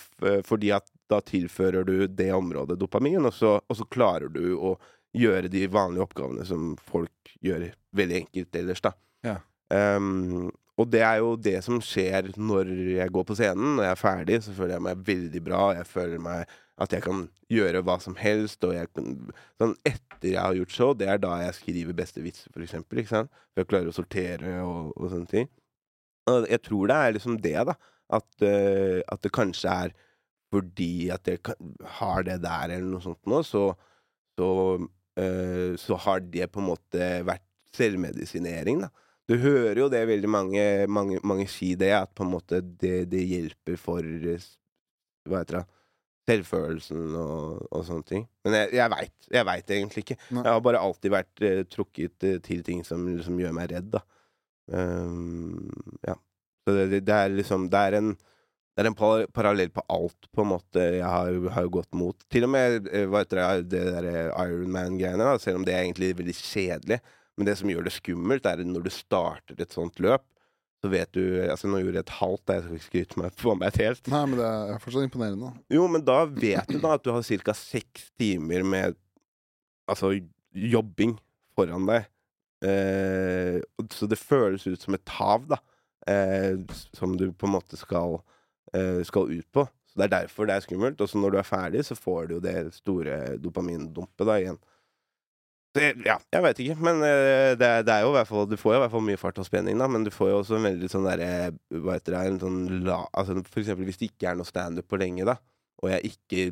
fordi at da tilfører du det området dopamin, og så, og så klarer du å gjøre de vanlige oppgavene som folk gjør veldig enkelt ellers, da. Ja. Um, og det er jo det som skjer når jeg går på scenen. Når jeg er ferdig, så føler jeg meg veldig bra. Jeg føler meg at jeg kan gjøre hva som helst. Og jeg kan, sånn etter jeg har gjort show, det er da jeg skriver beste vitser, for eksempel. Ikke sant? For jeg klarer å sortere og, og sånne ting. Og jeg tror det er liksom det, da. At, uh, at det kanskje er fordi at jeg kan, har det der, eller noe sånt nå, så, så, uh, så har det på en måte vært selvmedisinering, da. Du hører jo det veldig mange, mange, mange si det, at på en måte det, det hjelper for eh, Hva heter det? Selvfølelsen og, og sånne ting. Men jeg, jeg veit jeg vet egentlig ikke. Nei. Jeg har bare alltid vært eh, trukket eh, til ting som, som gjør meg redd, da. Um, ja. Så det, det, er liksom Det er en det er en par parallell på alt, på en måte, jeg har, har gått mot. Til og med eh, hva heter det, det der Ironman-greiene, selv om det er egentlig veldig kjedelig. Men det som gjør det skummelt, er når du starter et sånt løp, så vet du Altså, nå gjorde jeg et halvt, jeg skal ikke skryte meg på meg et helt. Nei, men det er fortsatt imponerende. Jo, men da vet du da at du har ca. seks timer med altså jobbing foran deg. Eh, så det føles ut som et hav, da. Eh, som du på en måte skal, eh, skal ut på. Så Det er derfor det er skummelt. Og så når du er ferdig, så får du jo det store dopamindumpet da igjen. Jeg, ja, jeg veit ikke, men eh, det, det er jo hvert fall Du får jo i hvert fall mye fart og spenning, da, men du får jo også en veldig sånn derre Hva heter det en sånn la, altså For eksempel hvis det ikke er noe standup på lenge, da, og jeg ikke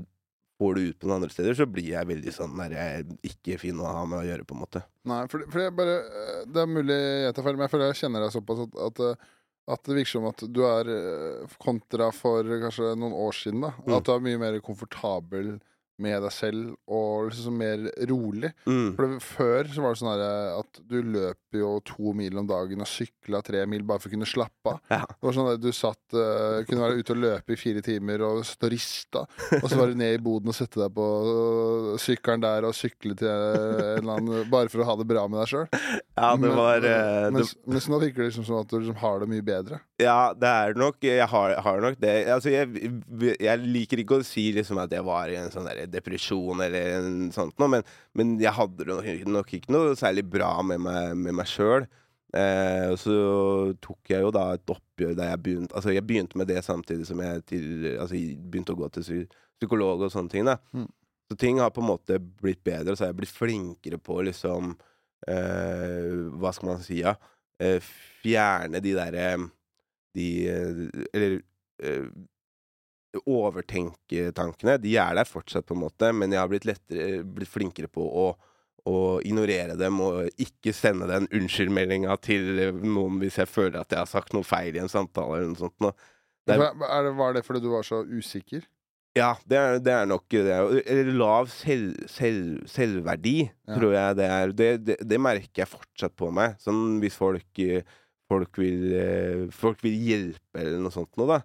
får det ut på noen andre steder, så blir jeg veldig sånn der jeg ikke fin å ha med å gjøre, på en måte. Nei, for, for jeg bare eh, Det er mulig jeg tar feil, men jeg føler jeg kjenner deg såpass at, at, eh, at det virker som at du er eh, kontra for kanskje noen år siden, da. Mm. At du er mye mer komfortabel med deg selv og liksom mer rolig. Mm. For det, Før så var det sånn her at du løper jo to mil om dagen og sykla tre mil bare for å kunne slappe av. Ja. Det var sånn at Du satt, uh, kunne være ute og løpe i fire timer og stå rista, og så var du ned i boden og sette deg på øh, sykkelen der og sykle til en eller annen Bare for å ha det bra med deg sjøl. Ja, det var Men det, mens, mens nå virker det liksom som at du liksom har det mye bedre. Ja, det er nok Jeg har, har nok det. Altså, jeg, jeg liker ikke å si liksom at jeg var i en sånn der depresjon eller en sånt noe, men, men jeg hadde nok, nok ikke noe særlig bra med meg, med meg sjøl. Eh, og så tok jeg jo da et oppgjør der jeg begynte Altså, jeg begynte med det samtidig som jeg til, altså, begynte å gå til psykolog og sånne ting. da Mm. Så ting har på en måte blitt bedre, og så har jeg blitt flinkere på liksom eh, Hva skal man si, ja? Eh, fjerne de derre De eh, Eller eh, overtenketankene. De er der fortsatt, på en måte, men jeg har blitt, lettere, blitt flinkere på å, å ignorere dem og ikke sende den unnskyldmeldinga til noen hvis jeg føler at jeg har sagt noe feil i en samtale eller noe sånt. Det er- Er det, var det fordi du var så usikker? Ja, det er, det er nok det er, Eller lav selv, selv, selvverdi, Ja. tror jeg det er. Det, det, det merker jeg fortsatt på meg. Sånn hvis folk, eh, folk, vil, eh, folk vil hjelpe eller noe sånt noe, da.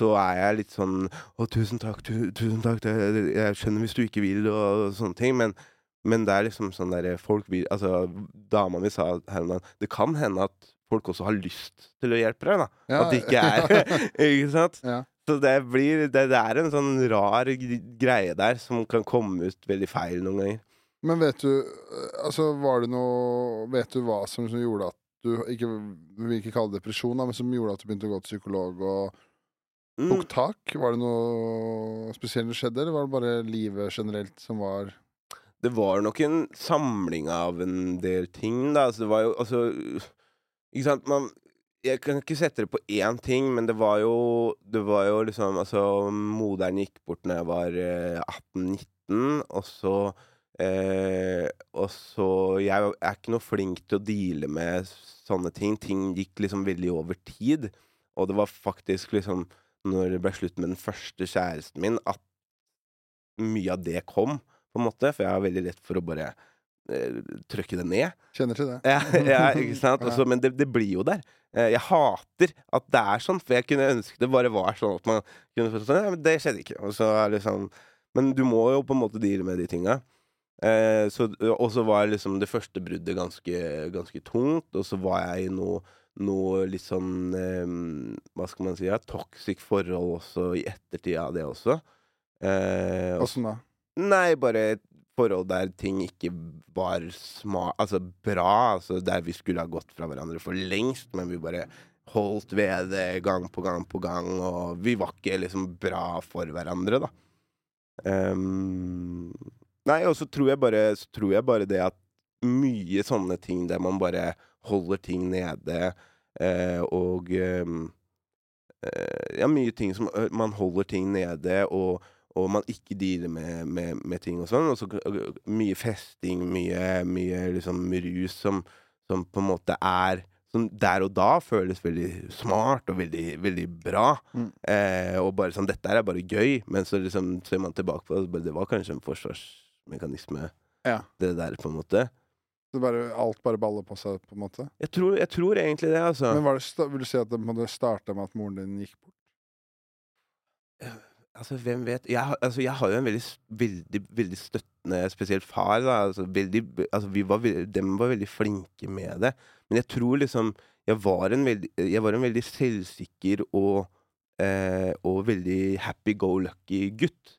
Så er jeg litt sånn Å, tusen takk, tu, tusen takk, det, jeg skjønner hvis du ikke vil, og, sånne ting. Men, men det er liksom sånn derre Folk vil Altså, dama mi sa her om dagen Det kan hende at folk også har lyst til å hjelpe deg, da. Ja, At det ikke er Ikke sant? Ja. Så det blir det, det er en sånn rar greie der som kan komme ut veldig feil noen ganger. Men vet du Altså, var det noe Vet du hva som, som gjorde at du ikke Vi vil ikke kalle det depresjon, da, men som gjorde at du begynte å gå til psykolog og. Tok tak? Var det noe spesielt som skjedde, eller var det bare livet generelt som var Det var nok en samling av en del ting, da. Altså, det var jo altså Ikke sant, man Jeg kan ikke sette det på én ting, men det var jo Det var jo liksom Altså, moderen gikk bort når jeg var eh, 18-19, og så Eh, og så Jeg er ikke noe flink til å deale med sånne ting. Ting gikk liksom veldig over tid. Og det var faktisk liksom Når det ble slutt med den første kjæresten min, at mye av det kom, på en måte. For jeg har veldig lett for å bare eh, trykke det ned. Kjenner til det. Ja, ja ikke sant? Også, men det, det blir jo der. Eh, Jeg hater at det er sånn, for jeg kunne ønske det bare var sånn at man kunne sånn Ja, men det skjedde ikke. Og så er det sånn Men du må jo på en måte deale med de tinga. Eh, og så var liksom det første bruddet ganske, ganske tungt, og så var jeg i noe, noe litt sånn eh, Hva skal man si? Ja, toxic forhold også i ettertid av det også. Eh, Åssen da? Nei, bare et forhold der ting ikke var sma altså bra. Altså der vi skulle ha gått fra hverandre for lengst, men vi bare holdt ved det gang på gang på gang, og vi var ikke liksom bra for hverandre, da. Um, nei, og så tror bare Så tror jeg bare det at mye sånne ting der man bare holder ting nede, og ehm, eh, Ja, mye ting som eh, Man holder ting nede, og og man ikke dealer med, med, med ting og sånn. Og så mye festing, mye, mye liksom rus som, som på en måte er Som der og da føles veldig smart og veldig, veldig bra. Mm. Eh, og bare sånn Dette er bare gøy. Men så liksom ser man tilbake på det, det var kanskje en forsvarsmekanisme, Ja. det der, på en måte. Det bare, alt bare baller på seg, på en måte? Jeg tror, jeg tror egentlig det, altså. Men var det, vil du si at det starta med at moren din gikk bort? Altså, hvem vet jeg, altså, jeg har jo en veldig, veldig, veldig støttende Spesielt far. Da. Altså, veldig, altså, vi var, dem var veldig flinke med det. Men jeg tror liksom Jeg var en veldig, jeg var en veldig selvsikker og, eh, og veldig happy go lucky gutt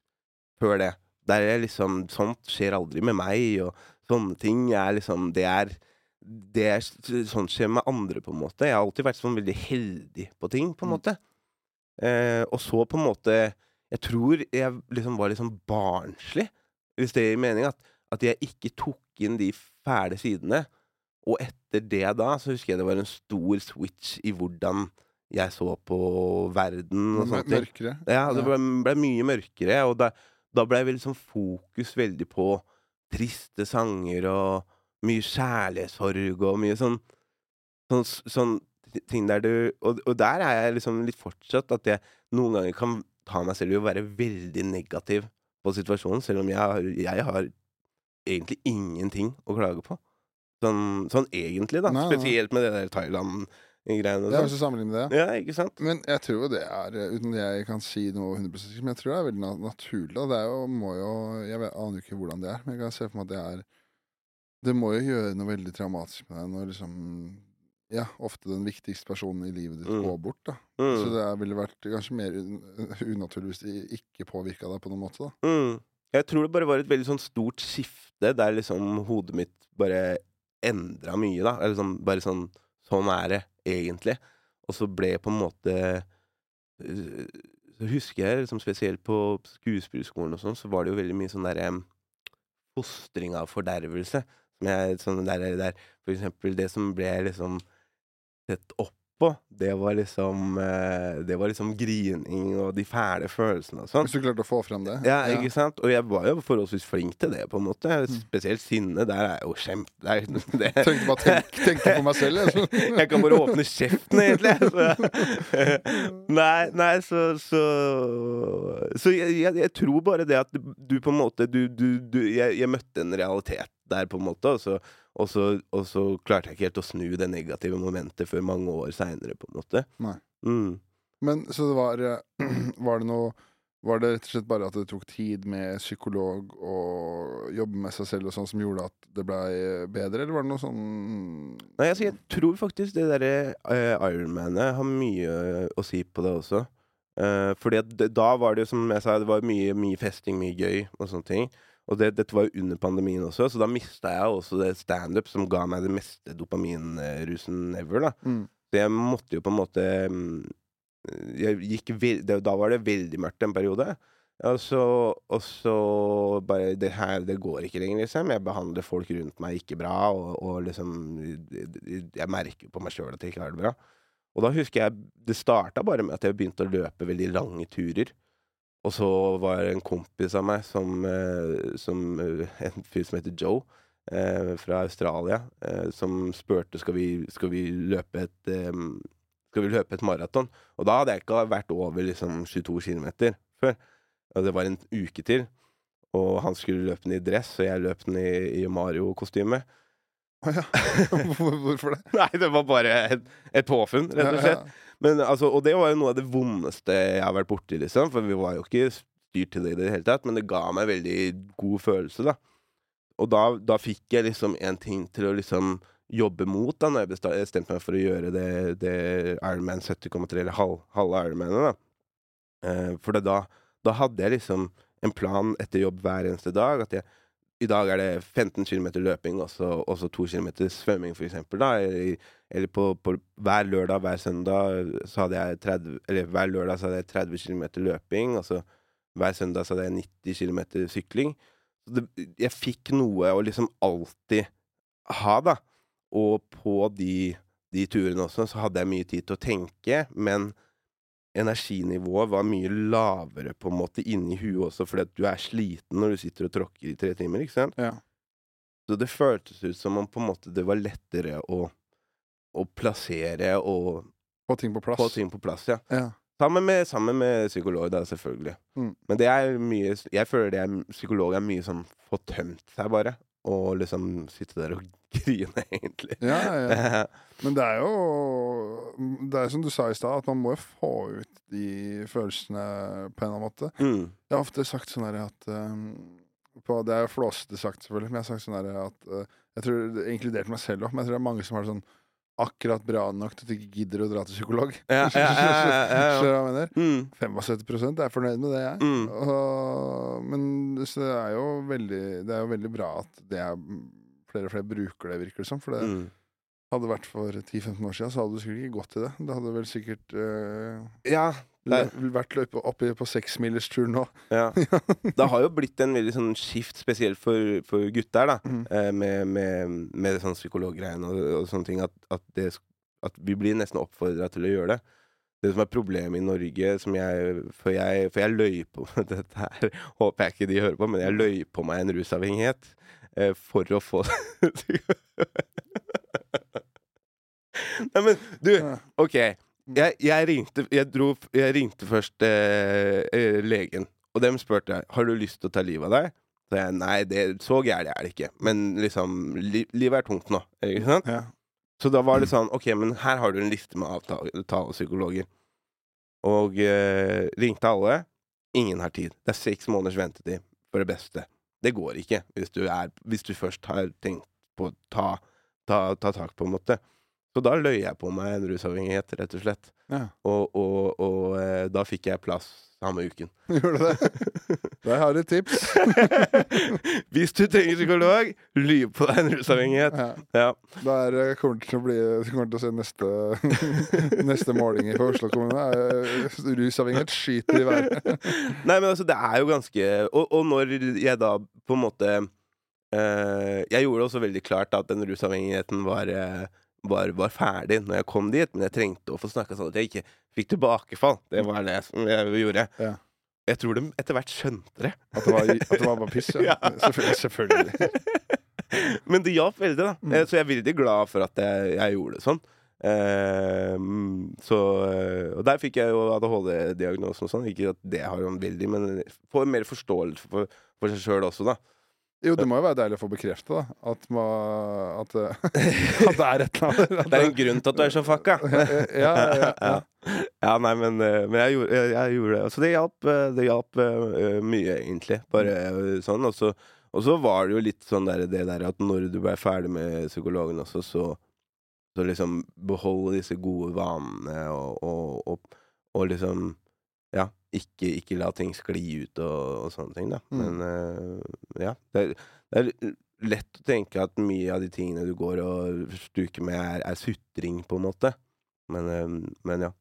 før det. Der jeg liksom Sånt skjer aldri med meg, og sånne ting er liksom Det er det er, sånn skjer med andre, på en måte. Jeg har alltid vært sånn veldig heldig på ting, på en Mm. måte. Eh, og så på en måte Jeg tror jeg liksom var litt sånn barnslig, hvis det gir mening. At, at jeg ikke tok inn de fæle sidene. Og etter det da, så husker jeg det var en stor switch i hvordan jeg så på verden og sånne ting. Mørkere? Ja, det ble, ble mye mørkere, og da, da ble vel liksom fokus veldig på triste sanger og mye kjærlighetssorg og mye sånn Sånn, sånn ting der du og, og der er jeg liksom litt fortsatt at jeg noen ganger kan ta meg selv i å være veldig negativ på situasjonen, selv om jeg har, jeg har egentlig ingenting å klage på. Sånn, sånn egentlig, da. Nei, nei. Spesielt med det der Thailand-greiene og Ja, hvis du sammenligner det. Ja, ikke sant? Men jeg tror jo det er, eh, uten at jeg kan si noe 100 sikkert, men jeg tror det er veldig na naturlig. Da. Det er jo, må jo, jeg vet, aner jo ikke hvordan det er, men jeg kan se for meg at det er Det må jo gjøre noe veldig traumatisk med deg når liksom Ja, ofte den viktigste personen i livet ditt Mm. går bort, da. Mm. Så det ville vært kanskje mer un unaturlig hvis det ikke påvirka deg på noen måte, da. Mm. Jeg tror det bare var et veldig sånn stort skifte der liksom hodet mitt bare endra mye, da. Eller sånn, bare sånn Sånn er det egentlig. Og så ble på en måte øh, Så husker jeg liksom spesielt på skuespillerskolen og sånn, så var det jo veldig mye sånn derre fostring av fordervelse. Som jeg sånn der, der For eksempel det som ble liksom sett opp på, det var liksom eh, Det var liksom grining og de fæle følelsene og sånn. Hvis du klarte å få frem det. Ja, ikke sant? Og jeg var jo forholdsvis flink til det, på en måte. Mm. Spesielt sinne. Der er jeg jo kjempe... Det er, det, Tenkte bare tenk, tenkte på meg selv, jeg. så- jeg kan bare åpne kjeften, egentlig. Så. Nei, nei, så Så, så jeg, jeg, jeg tror bare det at du, du på en måte du, du, du, jeg, jeg møtte en realitet der, på en måte, og så, og, så, og så klarte jeg ikke helt å snu det negative momentet før mange år seinere, på en måte. Nei. Mm. Men så det var eh, Var det noe Var det rett og slett bare at det tok tid med psykolog og jobbe med seg selv og sånn som gjorde at det blei bedre, eller var det noe sånn Nei, altså, jeg tror faktisk det derre uh, Ironmanet har mye å si på det også. Uh, fordi at det, da var det som jeg sa, det var mye, mye festing, mye gøy og sånne ting. Og det, dette var jo under pandemien også, så da mista jeg også det standup som ga meg det meste dopaminrusen ever, da. mm. Så jeg måtte jo på en måte mm, gikk Da var det veldig mørkt en periode. Og så, og så bare Det her, det går ikke lenger, liksom. Jeg behandler folk rundt meg ikke bra, og, og liksom Jeg merker på meg sjøl at jeg ikke har det bra. Og da husker jeg Det starta bare med at jeg begynte å løpe veldig lange turer. Og så var det en kompis av meg som, eh, som eh, En fyr som heter Joe, eh, fra Australia, som spurte skal vi skal vi løpe et Skal vi løpe et maraton. Og da hadde jeg ikke vært over liksom 22 km før. Og det var en uke til. Og han skulle løpe den i dress, og jeg løp den i, i Mario-kostyme. Ja. Hvorfor det? Nei, det var bare et, et påfunn, rett og slett. Men, altså, og det var jo noe av det vondeste jeg har vært borti, liksom. For vi var jo ikke styrt til det i det hele tatt, men det ga meg veldig god følelse, da. Og da, da fikk jeg liksom en ting til å liksom jobbe mot, da, når jeg bestemte meg for å gjøre det, det Ironman 70,3, eller halv, halve Ironmanet, da. Eh, for da, da hadde jeg liksom en plan etter jobb hver eneste dag. At jeg, i dag er det 15 km løping og så og så 2 km svømming. Da. Eller, eller på, på hver lørdag, hver søndag så hadde jeg 30 Eller hver lørdag så hadde jeg 30 km løping, og så hver søndag så hadde jeg 90 km sykling. Det, jeg fikk noe å liksom alltid ha, da. Og på de, de turene også så hadde jeg mye tid til å tenke, men energinivået var mye lavere på en måte inni huet også, fordi at du er sliten når du sitter og tråkker i tre timer, ikke sant? Ja. Så det føltes ut som om på en måte det var lettere å, å plassere og Få ting på plass. få ting på plass, ja. Ja. Sammen med, sammen med psykolog, da, selvfølgelig. Mm. Men det er mye Jeg føler det er, psykolog er mye sånn få tømt seg, bare. Og liksom sitte der og grine, egentlig. Ja, ja. Men det er jo Det er som du sa i stad, at man må jo få ut de følelsene på en eller annen måte. mm. Jeg har ofte sagt sånn her at um, på, Det er flåsete sagt, selvfølgelig, men jeg har sagt sånn her at uh, Jeg tror det er inkludert meg selv òg, men jeg tror det er mange som har sånn akkurat bra nok til at du ikke gidder å dra til psykolog. Ja, ja, ja? Mm. 75% er fornøyd med det, jeg. Mm. Og, men det er jo veldig Det er jo veldig bra at det er flere og flere bruker det, virker det som. For det Mm. hadde vært for 10-15 år siden, så hadde du sikkert ikke gått til det. Det hadde vel sikkert øh, Ja, det- vært løype oppi på seksmilerstur nå. ja. Det har jo blitt en veldig sånn skift, spesielt for, for gutter, da. Mm. eh, Med, med, med sånn psykologgreiene og, og sånne ting. At, at, det, at vi blir nesten oppfordra til å gjøre det. Det som er problemet i Norge som jeg, For jeg, for jeg løy på Dette her håper jeg ikke de hører på, men jeg løy på meg en rusavhengighet eh, for å få Nei, men du, OK. Jeg, jeg, ringte, jeg, dro, jeg ringte først eh, eh, legen, og dem spurte har du lyst til å ta livet av deg. Så jeg nei, det, så gærent er det ikke. Men liksom, li, livet er tungt nå. Ikke sant? Ja. Så da var det sånn OK, men her har du en liste med avtalepsykologer. Og eh, ringte alle. Ingen har tid. Det er seks måneders ventetid for det beste. Det går ikke hvis du, er, hvis du først har tenkt på å ta, ta, ta tak, på en måte. Så da løy jeg på meg en rusavhengighet, rett og slett. ja. Og, og, og eh, da fikk jeg plass samme uken. Gjorde du det? Der har du et tips. Hvis du trenger psykolog, ly på deg en rusavhengighet. Ja. Ja. Der kommer til å bli kommer til å se neste, neste målinger for Oslo kommune. eh, Rusavhengighet skyter i været. Nei, men altså, det er jo ganske Og, og når jeg da på en måte eh, Jeg gjorde det også veldig klart at den rusavhengigheten var, eh, var, var ferdig når jeg kom dit, men jeg trengte å få snakka sånn at jeg ikke fikk tilbakefall. Det var det som jeg gjorde. Ja. Jeg tror de etter hvert skjønte det. At det var, at det var bare piss, ja. Ja. Selvfølgelig. selvfølgelig. Men det hjalp veldig, da. Mm. Eh, Så jeg er veldig glad for at jeg, jeg gjorde det sånn. Eh, mm, så, eh, og der fikk jeg jo ADHD-diagnosen og sånn. Ikke at det har han veldig, men får mer forståelse for, for seg sjøl også, da. Jo, det må jo være deilig å få bekrefta. At, at, det- at det er et eller annet. Det er en grunn til at du er så fucka. ja, ja, ja. Ja, nei, men, eh, men jeg, gjorde, jeg, jeg gjorde det. Så det hjalp, eh, det hjalp eh, mye, egentlig. Bare eh, sånn. Og så, og så var det jo litt sånn der, det der at når du ble ferdig med psykologen også, så, så liksom beholde disse gode vanene og, og, og, og liksom ikke, ikke la ting skli ut og, og sånne ting, da. Mm. Men uh, ja. Det, er- det er lett å tenke at mye av de tingene du går og stuker med, er, er sutring, på en måte. Men, uh, men ja.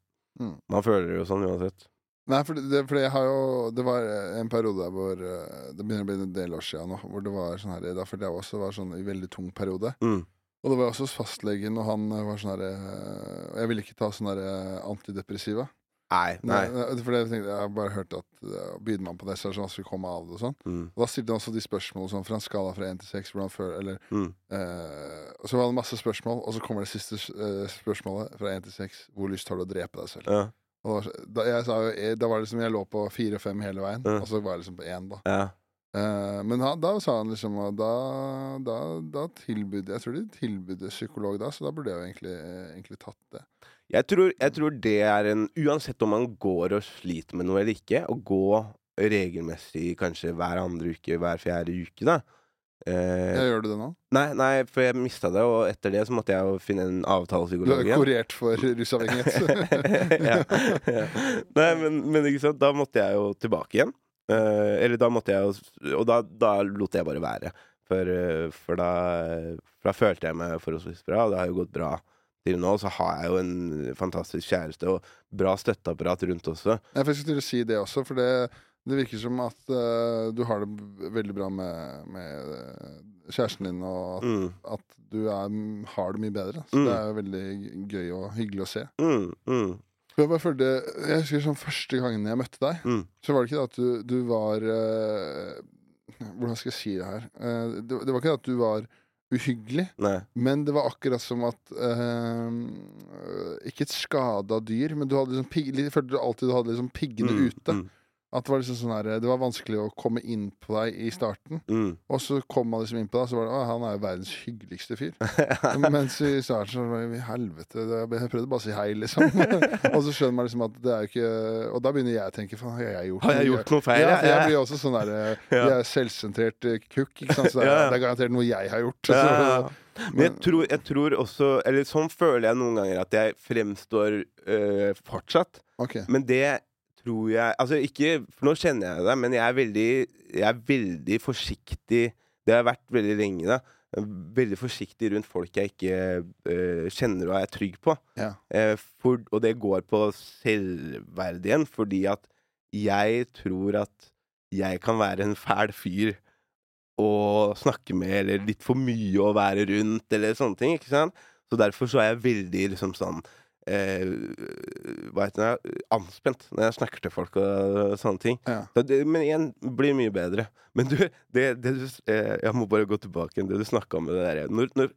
Mm. Man føler det jo sånn uansett. Nei, for det, for jeg har jo Det var en periode der hvor eh, Det begynner å bli en del år siden nå, hvor det var sånn her Da følte jeg også var sånn i veldig tung periode. Mm. Og det var også fastlegen, og han var sånn her eh, Jeg ville ikke ta sånn her eh, antidepressiva. Nei. Nei, nei. for det tenkte jeg, jeg har bare hørt at uh, begynner man på det, så er det sånn at komme av det og sånn. Mm. Og da stilte han også de spørsmålene sånn fra en skala fra 1 til 6, hvordan føler Eller Mm. uh, så var det masse spørsmål, og så kommer det siste uh, spørsmålet fra 1 til 6. Hvor lyst har du å drepe deg selv? Ja. Og da, jeg sa jo, eh, da var det liksom jeg lå på 4-5 hele veien, Ja. og så var jeg liksom på 1, da. ja. Uh, men han, da sa han liksom da, da, da tilbød Jeg tror de tilbød psykolog da, så da burde jeg jo egentlig, egentlig tatt det. Jeg tror, jeg tror det er en Uansett om man går og sliter med noe eller ikke, å gå regelmessig kanskje hver andre uke, hver fjerde uke, da. Eh, Ja, gjør du det nå? nei, nei, for jeg mista det, og etter det så måtte jeg jo finne en Du er avtalepsykolog kurert for rusavhengighet. ja, ja. Nei, men, men ikke sant, da måtte jeg jo tilbake igjen. Eh, eller da måtte jeg jo Og da, da lot jeg bare være. For, eh, for da, for da følte jeg meg forholdsvis bra, og det har jo gått bra til nå. Så har jeg jo en fantastisk kjæreste og bra støtteapparat rundt også. Jeg fikk til å si det også, for det, det virker som at uh, du har det veldig bra med, med eh, kjæresten din, og at, Mm, at du er, har det mye bedre. Så Mm. det er jo veldig gøy og hyggelig å se. mm, mm, jeg følte Jeg husker sånn første gangen jeg møtte deg, mm. så var det ikke det at du, du var uh, Hvordan skal jeg si det her? Uh, det, det var ikke det at du var uhyggelig, Nei. men det var akkurat som at eh, Ikke et skada dyr, men du hadde liksom følte du alltid du hadde liksom piggene Mm, ute. Mm, At det var liksom sånn her, det var vanskelig å komme inn på deg i starten. mm. Og så kom man liksom inn på deg, så var det Å, han er jo verdens hyggeligste fyr. Mens i starten så var det helvete, jeg prøvde bare å si hei, liksom. og så skjønner man liksom at det er jo ikke Og da begynner jeg å tenke faen, har jeg gjort Har jeg gjort noe feil? Ja, for jeg blir også sånn der eh. Jeg er selvsentrert eh, kukk, ikke sant. Så det er, det er garantert noe jeg har gjort. Så. Men jeg tror, jeg tror også Eller sånn føler jeg noen ganger at jeg fremstår øh, fortsatt. Okay. Men det tror jeg Altså ikke For nå kjenner jeg det, men jeg er veldig Jeg er veldig forsiktig Det har jeg vært veldig lenge, da. Veldig forsiktig rundt folk jeg ikke øh, kjenner og er trygg på. Ja. Eh, for, og det går på selvverdigheten, fordi at jeg tror at jeg kan være en fæl fyr å snakke med, eller litt for mye å være rundt, eller sånne ting. ikke sant? Så derfor så er jeg veldig liksom sånn eh, Hva heter det? Anspent når jeg snakker til folk og sånne ting. Ja. Så det, men igjen, blir mye bedre. Men du, det, det du eh, Jeg må bare gå tilbake igjen det du snakka om det derre når, når-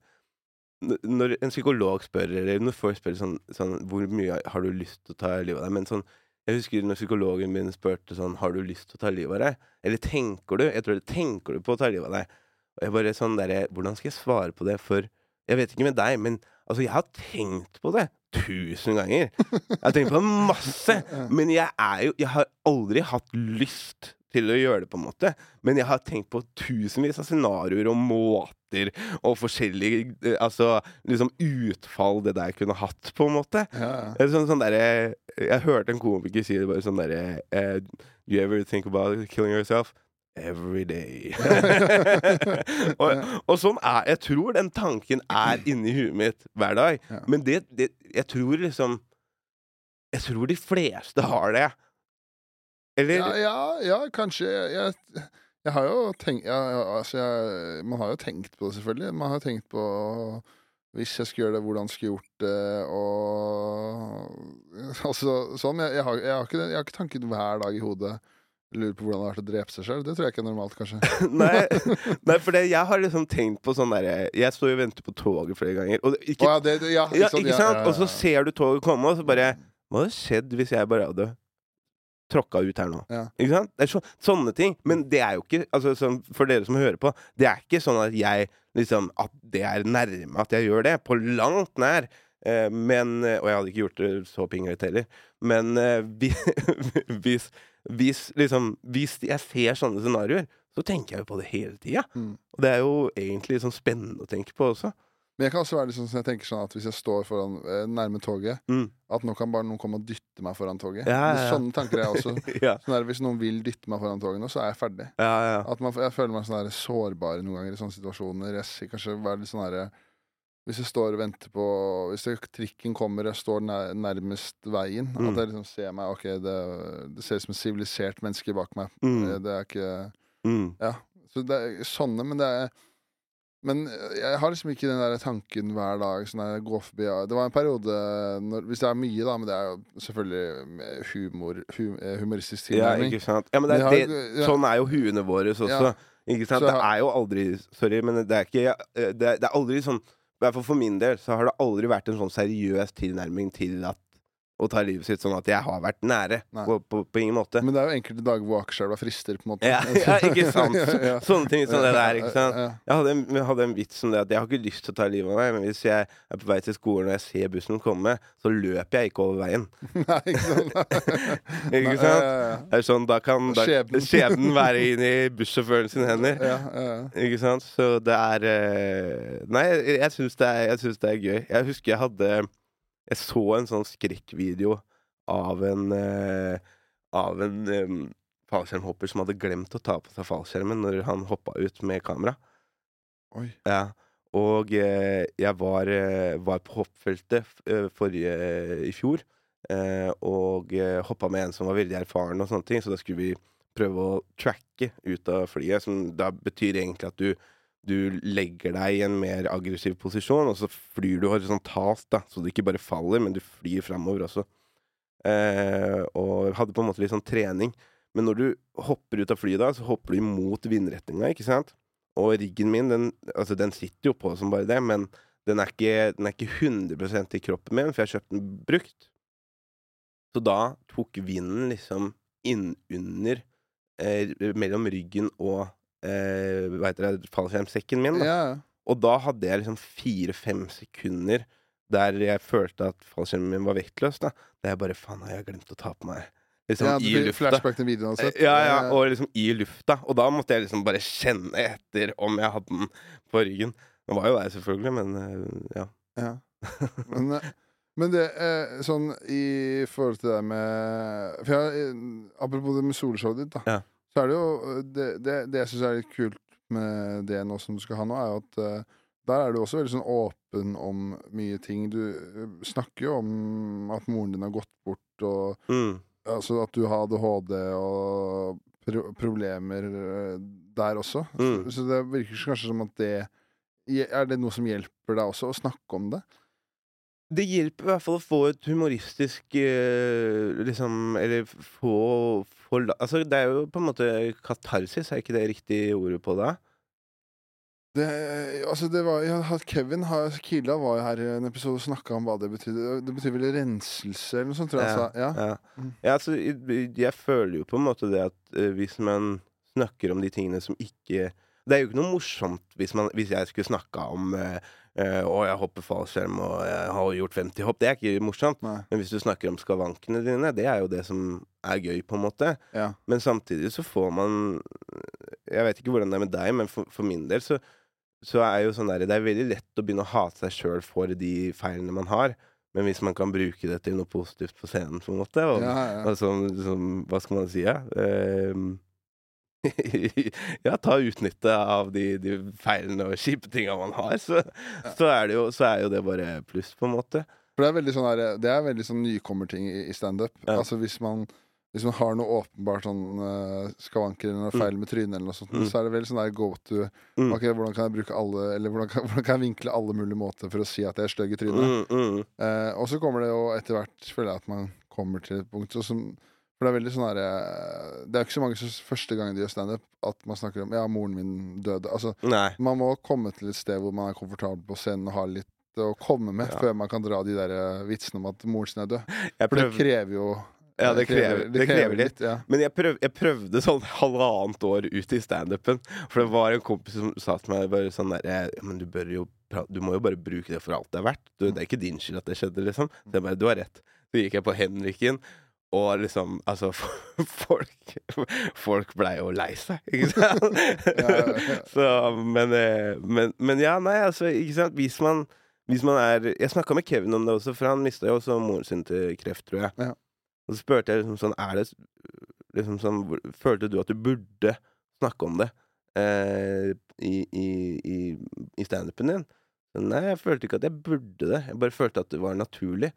når en psykolog spør, eller når folk spør sånn, sånn Hvor mye har du lyst til å ta livet av deg? Men sånn Jeg husker når psykologen min spurte sånn Har du lyst til å ta livet av deg? Eller tenker du? Jeg tror det tenker du på å ta livet av deg? Og jeg bare sånn derre Hvordan skal jeg svare på det? For jeg vet ikke med deg, men altså, jeg har tenkt på det tusen ganger. Jeg har tenkt på det masse. Men jeg er jo Jeg har aldri hatt lyst til å gjøre det, på en måte. Men jeg har tenkt på tusenvis av scenarioer og måter og forskjellige eh, Altså liksom utfall det der kunne hatt, på en måte. Ja, er Sånn, sånn derre Jeg hørte en komiker si det bare sånn derre uh, You ever think about killing yourself? Every day. og, og sånn er Jeg tror den tanken er inni huet mitt hver dag. Ja. Men det, det Jeg tror liksom Jeg tror de fleste har det. Eller Ja, ja, ja, kanskje. Jeg, jeg har jo tenkt ja, ja, altså jeg, Man har jo tenkt på det, selvfølgelig. Man har jo tenkt på hvis jeg skulle gjøre det, hvordan skulle jeg gjort det, og Altså sånn. Jeg, jeg, har, jeg, har ikke, jeg har ikke tanken hver dag i hodet. Lurer på hvordan det har vært å drepe seg sjøl. Det tror jeg ikke er normalt, kanskje. Nei, nei for det, jeg har liksom tenkt på sånn derre Jeg står jo og venter på toget flere ganger. Og ikke, oh, ja, det, ja, sånn, ikke sant? ja, Og så ser du toget komme, og så bare Hva hadde skjedd hvis jeg bare hadde tråkka ut her nå? Ja. Ikke sant? Det er så, sånne ting. Men det er jo ikke altså, sånn, For dere som hører på, det er ikke sånn at jeg liksom At det er nærme at jeg gjør det. På langt nær. Eh, men Og jeg hadde ikke gjort det så pinglete heller. Men eh, hvis, hvis liksom Hvis jeg ser sånne scenarioer, så tenker jeg jo på det hele tida. Mm. Og det er jo egentlig sånn spennende å tenke på også. Men jeg kan også være litt sånn som jeg tenker sånn at hvis jeg står foran eh, nærme toget, Mm. at nå kan bare noen komme og dytte meg foran toget. Ja, ja, ja. Sånne tanker er jeg også. Sånn der, hvis noen vil dytte meg foran toget nå, så er jeg ferdig. ja, ja. At man, jeg føler meg sånn der sårbar noen ganger i sånne situasjoner. Jeg kanskje være litt sånn der, Hvis jeg står og venter på Hvis jeg, trikken kommer, jeg står nær, nærmest veien, Mm. at jeg liksom ser meg Ok, det, det ser ut som et sivilisert menneske bak meg. Mm. Eh, Det er ikke Mm. Ja. Så det er sånne, men det er Men eh, jeg har liksom ikke den der tanken hver dag. Sånn der, gå forbi. Det var en periode når, Hvis det er mye, da, men det er jo selvfølgelig humor, hum, humoristisk humoristisk Ja, ikke sant? Ja, men det, er- har- ja. sånn er jo huene våre også. Ja. Ikke sant? Så Det er jo aldri Sorry, men det er ikke eh, Det er, det er aldri sånn hvert fall for min del så har det aldri vært en sånn seriøs tilnærming til at å ta livet sitt sånn at jeg har vært nære. På, på, på ingen måte. Men det er jo enkelte dager hvor Akerselva frister, på en måte. Ja, ja, ikke sant? Sånne ting som det der. ikke sant? Jeg hadde, en, jeg hadde en vits om det at jeg har ikke lyst til å ta livet av meg, men hvis jeg er på vei til skolen og jeg ser bussen komme, så løper jeg ikke over veien. Nei, ikke sant? Ikke sant? Det er sånn, Da kan da, Skjebnen. skjebnen være inn i bussjåføren sine hender. Ikke sant? Så det er eh, Nei, jeg, jeg syns det, det er gøy. Jeg husker jeg hadde Jeg så en sånn skrekkvideo av en eh, Av en eh, fallskjermhopper som hadde glemt å ta på seg fallskjermen når han hoppa ut med kamera. Oi. Ja. Og eh, jeg var, eh, var på hoppfeltet eh, forrige i fjor. Eh, og eh, hoppa med en som var veldig erfaren, og sånne ting så da skulle vi prøve å tracke ut av flyet. Som da betyr egentlig at du, du legger deg i en mer aggressiv posisjon, og så flyr du horisontalt, da, så du ikke bare faller, men du flyr framover også. Eh, og hadde på en måte litt sånn trening. Men når du hopper ut av flyet, da, så hopper du imot vindretninga, ikke sant? Og riggen min, den, altså, den sitter jo på som bare det, men den er ikke, den er ikke 100% i kroppen min, for jeg har kjøpt den brukt. Så da tok vinden liksom innunder eh, Mellom ryggen og eh, hva heter det, fallskjermsekken min. Da. ja, ja. Og da hadde jeg liksom fire-fem sekunder der jeg følte at fallskjermen min var vektløs. Da Der jeg bare Faen, har jeg glemt å ta på meg liksom ja, i lufta. Videoen altså. Ja, ja, og liksom i lufta. Og da måtte jeg liksom bare kjenne etter om jeg hadde den på ryggen. Den var jo der, selvfølgelig, men eh, ja. Ja. Men, eh, men det eh, sånn i forhold til det med jeg, Apropos det med solshowet ditt, da. Ja. Så er det jo Det, det, det jeg syns er litt kult med det nå som du skal ha nå, er jo at eh, der er du også veldig sånn åpen om mye ting. Du eh, snakker jo om at moren din har gått bort, og Mm. altså at du har ADHD og pro problemer eh, der også. Mm. Så, så det virker kanskje som at det Er det noe som hjelper deg også, å snakke om det? Det hjelper i hvert fall å få et humoristisk liksom Eller få, få Altså, det er jo på en måte katarsis, er ikke det riktig ordet på det? Det, altså det var, ja, Kevin har, Kila var jo her i en episode og snakka om hva det betydde. Det betyr vel renselse eller noe sånt, tror jeg han sa. Ja. Ja. Mm. ja, altså, jeg, jeg føler jo på en måte det at eh, hvis man snakker om de tingene som ikke Det er jo ikke noe morsomt hvis, man, hvis jeg skulle snakka om eh, eh, og jeg hopper fallskjerm, og jeg har gjort 50 hopp. Det er ikke morsomt. Nei. Men hvis du snakker om skavankene dine, det er jo det som er gøy, på en måte. Ja. Men samtidig så får man Jeg vet ikke hvordan det er med deg, men for, for min del så, så er jo sånn der Det er veldig lett å begynne å hate seg sjøl for de feilene man har. Men hvis man kan bruke det til noe positivt på scenen, på en måte og, Ja, ja. Altså, som, hva skal man si, ja? Ehm, ja, ta utnytte av de, de feilene og kjipe tinga man har, så, så, er det jo, så er jo det bare pluss, på en måte. For det er veldig sånn her, Det er veldig sånn nykommerting i, i standup. Ja. Altså hvis man hvis man har noe åpenbart sånn uh, skavanker eller noe feil med trynet, eller noe sånt, Mm. så er det veldig sånn der go to Mm. Ok, hvordan kan jeg bruke alle Eller hvordan kan, hvordan kan jeg vinkle alle mulige måter for å si at jeg er stygg i trynet? Mm, mm, Eh, og så kommer det jo etter hvert, føler jeg, at man kommer til et punkt som, For det er veldig sånn herre Det er jo ikke så mange som første gang de gjør standup, at man snakker om Ja, moren min døde. Altså, Nei. man må komme til et sted hvor man er komfortabel på scenen og har litt å komme med Ja. før man kan dra de der eh, vitsene om at moren sin er død. For det krever jo Ja, det krever, det krever litt. ja. Men jeg, prøv, jeg prøvde sånn halvannet år ut i standupen. For det var en kompis som sa til meg bare sånn der Men du bør jo Du må jo bare bruke det for alt det er verdt. Du, det er ikke din skyld at det skjedde, liksom. Så jeg bare Du har rett. Så gikk jeg på Henriken, og liksom Altså, folk Folk blei jo lei seg, ikke sant? Så, men, eh, men, men ja, nei, altså, ikke sant. Hvis man, hvis man er Jeg snakka med Kevin om det også, for han mista jo også moren sin til kreft, tror jeg. Ja. Og så spurte jeg liksom sånn Er det liksom sånn Følte du at du burde snakke om det eh, i, i, i, i standupen din? Nei, jeg følte ikke at jeg burde det. Jeg bare følte at det var naturlig.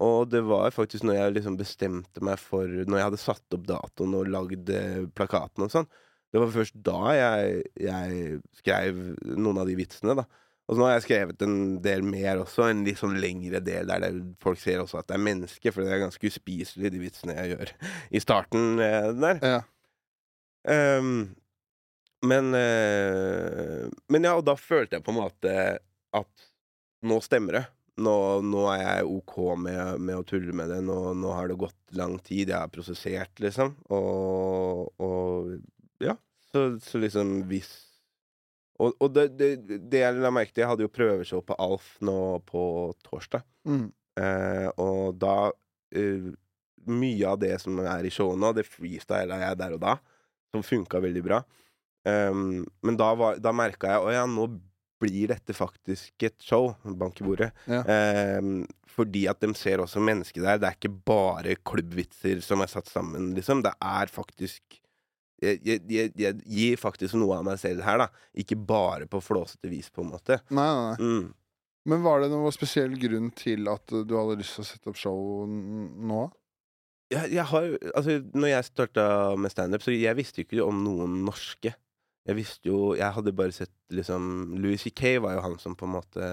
Og det var faktisk når jeg liksom bestemte meg for Når jeg hadde satt opp datoen og lagd eh, plakaten og sånn, Det var først da jeg, jeg skrev noen av de vitsene, da. Og så nå har jeg skrevet en del mer også, en litt sånn lengre del der det, folk ser også at det er mennesker, for det er ganske uspiselig, de vitsene jeg gjør i starten eh, der. Ja. Um, men uh, Men ja, og da følte jeg på en måte at nå stemmer det. Nå, nå er jeg OK med, med å tulle med det. Nå, nå har det gått lang tid. Jeg har prosessert, liksom. Og, og ja. Så, så liksom hvis Og, og det, det, det jeg la merke til Jeg hadde jo prøveshow på Alf nå på torsdag. Mm. Eh, og da eh, Mye av det som er i showet nå, det freestyla jeg der og da, som funka veldig bra. Um, men da, var- da merka jeg Å ja, nå blir dette faktisk et show. Bank i bordet. Ja. Eh, fordi at de ser også mennesket der. Det er ikke bare klubbvitser som er satt sammen, liksom. Det er faktisk jeg, jeg, jeg, gir faktisk noe av meg selv her, da. Ikke bare på flåsete vis, på en måte. Nei, nei, nei. Mm. Men var det noen spesiell grunn til at uh, du hadde lyst til å sette opp show nå? jeg, jeg har Altså, når jeg starta med standup, så jeg visste jo ikke om noen norske. Jeg visste jo Jeg hadde bare sett liksom Louis C.K. var jo han som på en måte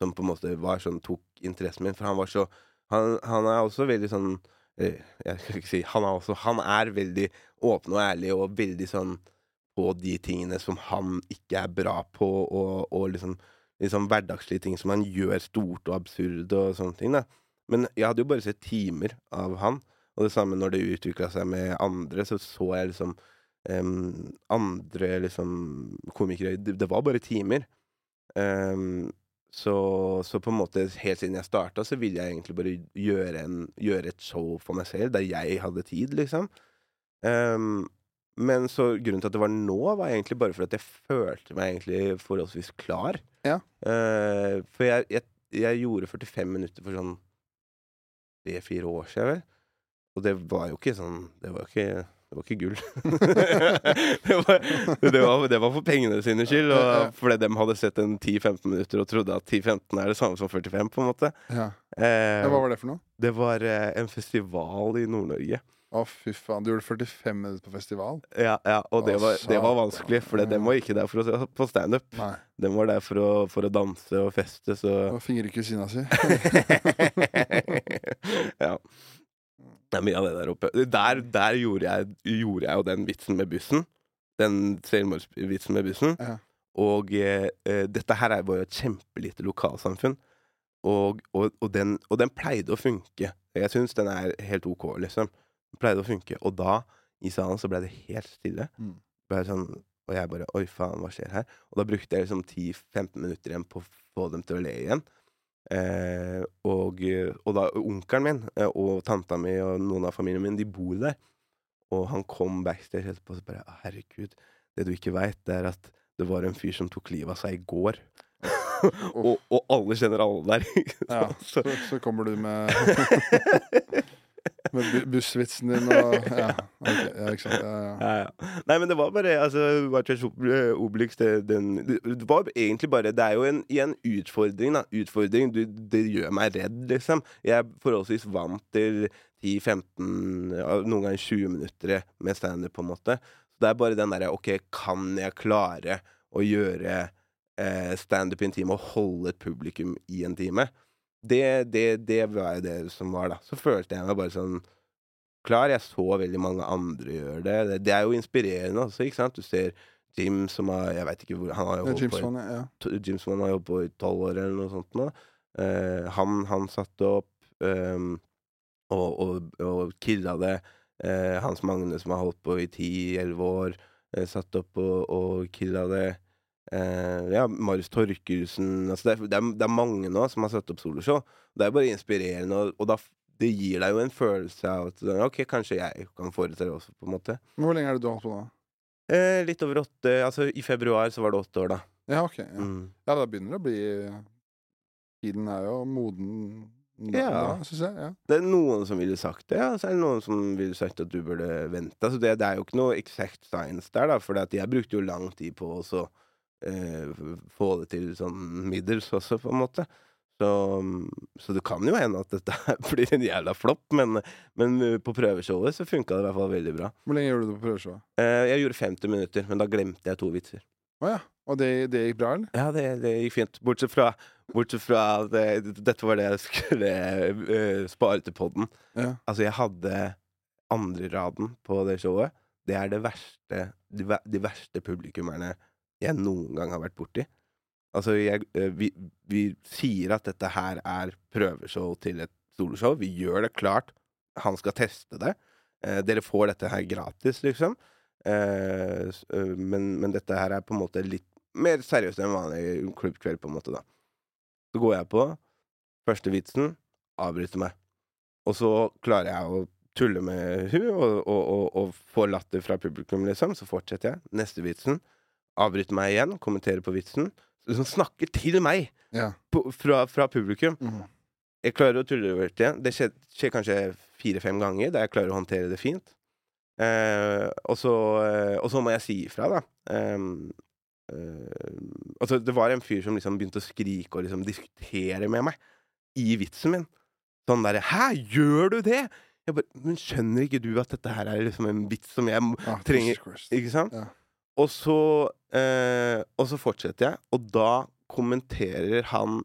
Som på en måte var sånn tok interessen min, for han var så Han, han er også veldig sånn eh, Jeg skal ikke si Han er også Han er veldig åpen og ærlig og veldig sånn på de tingene som han ikke er bra på, og, og liksom liksom hverdagslige ting som han gjør stort og absurd og sånne ting. da men jeg hadde jo bare sett timer av han, og det samme når det utvikla seg med andre, så så jeg liksom em, andre liksom komikere det, det var bare timer. Um, så, så på en måte helt siden jeg starta, så ville jeg egentlig bare gjøre, en, gjøre et show for meg selv, der jeg hadde tid, liksom. Um, men så grunnen til at det var nå, var egentlig bare for at jeg følte meg egentlig forholdsvis klar. Ja. Uh, for jeg, jeg, jeg gjorde 45 minutter for sånn tre-fire år siden, vel. Og det var jo ikke sånn Det var jo ikke, det var ikke gull. det, var, det, var, det var for pengene sine skyld, og fordi de hadde sett en 10-15 minutter og trodde at 10-15 er det samme som 45, på en måte. Ja. Eh. Hva var det for noe? det var eh, en festival i Nord-Norge. Å, fy faen. Du gjorde 45 minutter på festival? Ja, ja, og det var, det var vanskelig, for de var ikke der for å se på standup. De var der for å, for å danse og feste, så fingre i fingerkusina si. ja. Det er mye av det der oppe. Der, der gjorde, jeg, gjorde jeg jo den vitsen med bussen. Den selvmordsvitsen med bussen. Ja. Og eh, dette her er jo bare et kjempelite lokalsamfunn. Og, og, og, den, og den pleide å funke. Jeg syns den er helt OK, liksom. Den pleide å funke. Og da, i salen, så ble det helt stille. Mm. Ble sånn, og jeg bare Oi, faen, hva skjer her? Og da brukte jeg liksom 10-15 minutter igjen på å få dem til å le igjen. Eh, og, og da onkelen min eh, og tanta mi og noen av familien min, de bor der. Og han kom backstage etterpå og så bare Herregud, det du ikke veit, det er at det var en fyr som tok livet av seg i går. og, og alle kjenner alle der. Ja. Så, så kommer du med Med bussvitsen din og Ja, okay, ja ikke sant. Ja, ja. Ja. Nei, men det var bare altså, Vartas Obelix det, den, det var egentlig bare Det er jo en, en utfordring, da. Utfordring. Du, det gjør meg redd, liksom. Jeg er forholdsvis vant til 10-15, noen ganger 20 minutter med standup, på en måte. Så det er bare den derre OK, kan jeg klare å gjøre eh, standup i en time og holde et publikum i en time? Det, det, det var jo det som var, da. Så følte jeg meg bare sånn klar. Jeg så veldig mange andre gjøre det. det. Det er jo inspirerende også, ikke sant. Du ser Jim som har Jeg vet ikke hvor Han har jo holdt på i ja. Jim som har jobbet på i tolv år, eller noe sånt nå. Uh, han, han satte opp um, og, og, og killa det. Uh, Hans Magne, som har holdt på i ti-elleve år, uh, satte opp og, og killa det. Eh, ja, Marius Torkelsen altså det, er, det, er, det er mange nå som har satt opp soloshow. Det er bare inspirerende, og, og da, det gir deg jo en følelse av at OK, kanskje jeg kan foreta det også, på en måte. Men hvor lenge er det du har holdt på nå? Uh, litt over åtte Altså, i februar så var det åtte år, da. Ja, ok. Ja, Mm. ja da begynner det å bli Tiden er jo moden da, Ja. da jeg. Ja. Det er noen som ville sagt det, ja. så er det noen som ville sagt at du burde vente. Altså det, det er jo ikke noe exact science der, da, for jeg brukte jo lang tid på å så, eh, få det til sånn middels også, på en måte. Så, så det kan jo hende at dette blir en jævla flopp, men, men på prøveshowet så funka det i hvert fall veldig bra. Hvor lenge gjorde du det på prøveshowet? Eh, jeg gjorde 50 minutter, men da glemte jeg to vitser. Å ja. Og det, det gikk bra, eller? Ja, det, det gikk fint. Bortsett fra, bortsett fra det, dette var det jeg skulle uh, spare til podden. Ja. Altså, jeg hadde andreraden på det showet. Det er det verste de, de verste publikummerne jeg noen gang har vært borti. Altså, jeg, eh, vi, vi sier at dette her er prøveshow til et soloshow. Vi gjør det klart. Han skal teste det. Eh, dere får dette her gratis, liksom. Eh, eh, men, men dette her er på en måte litt mer seriøst enn en vanlig klubbkveld, på en måte, da. Så går jeg på. Første vitsen avbryter meg. Og så klarer jeg å tulle med hun og, og, og, og få latter fra publikum, liksom. Så fortsetter jeg. Neste vitsen. Avbryter meg igjen, kommenterer på vitsen. Som snakker til meg Ja. på, fra, fra publikum. Mm. Jeg klarer å tulle over det. Det skjer, skjer kanskje fire-fem ganger der jeg klarer å håndtere det fint. Eh, og, så, eh, og så må jeg si ifra, da. Ehm, eh, altså, det var en fyr som liksom begynte å skrike og liksom diskutere med meg i vitsen min. Sånn derre 'Hæ, gjør du det?' Jeg bare, Men skjønner ikke du at dette her er liksom en vits som jeg Ah, trenger Ikke sant? Ja. Og så eh, Og så fortsetter jeg, og da kommenterer han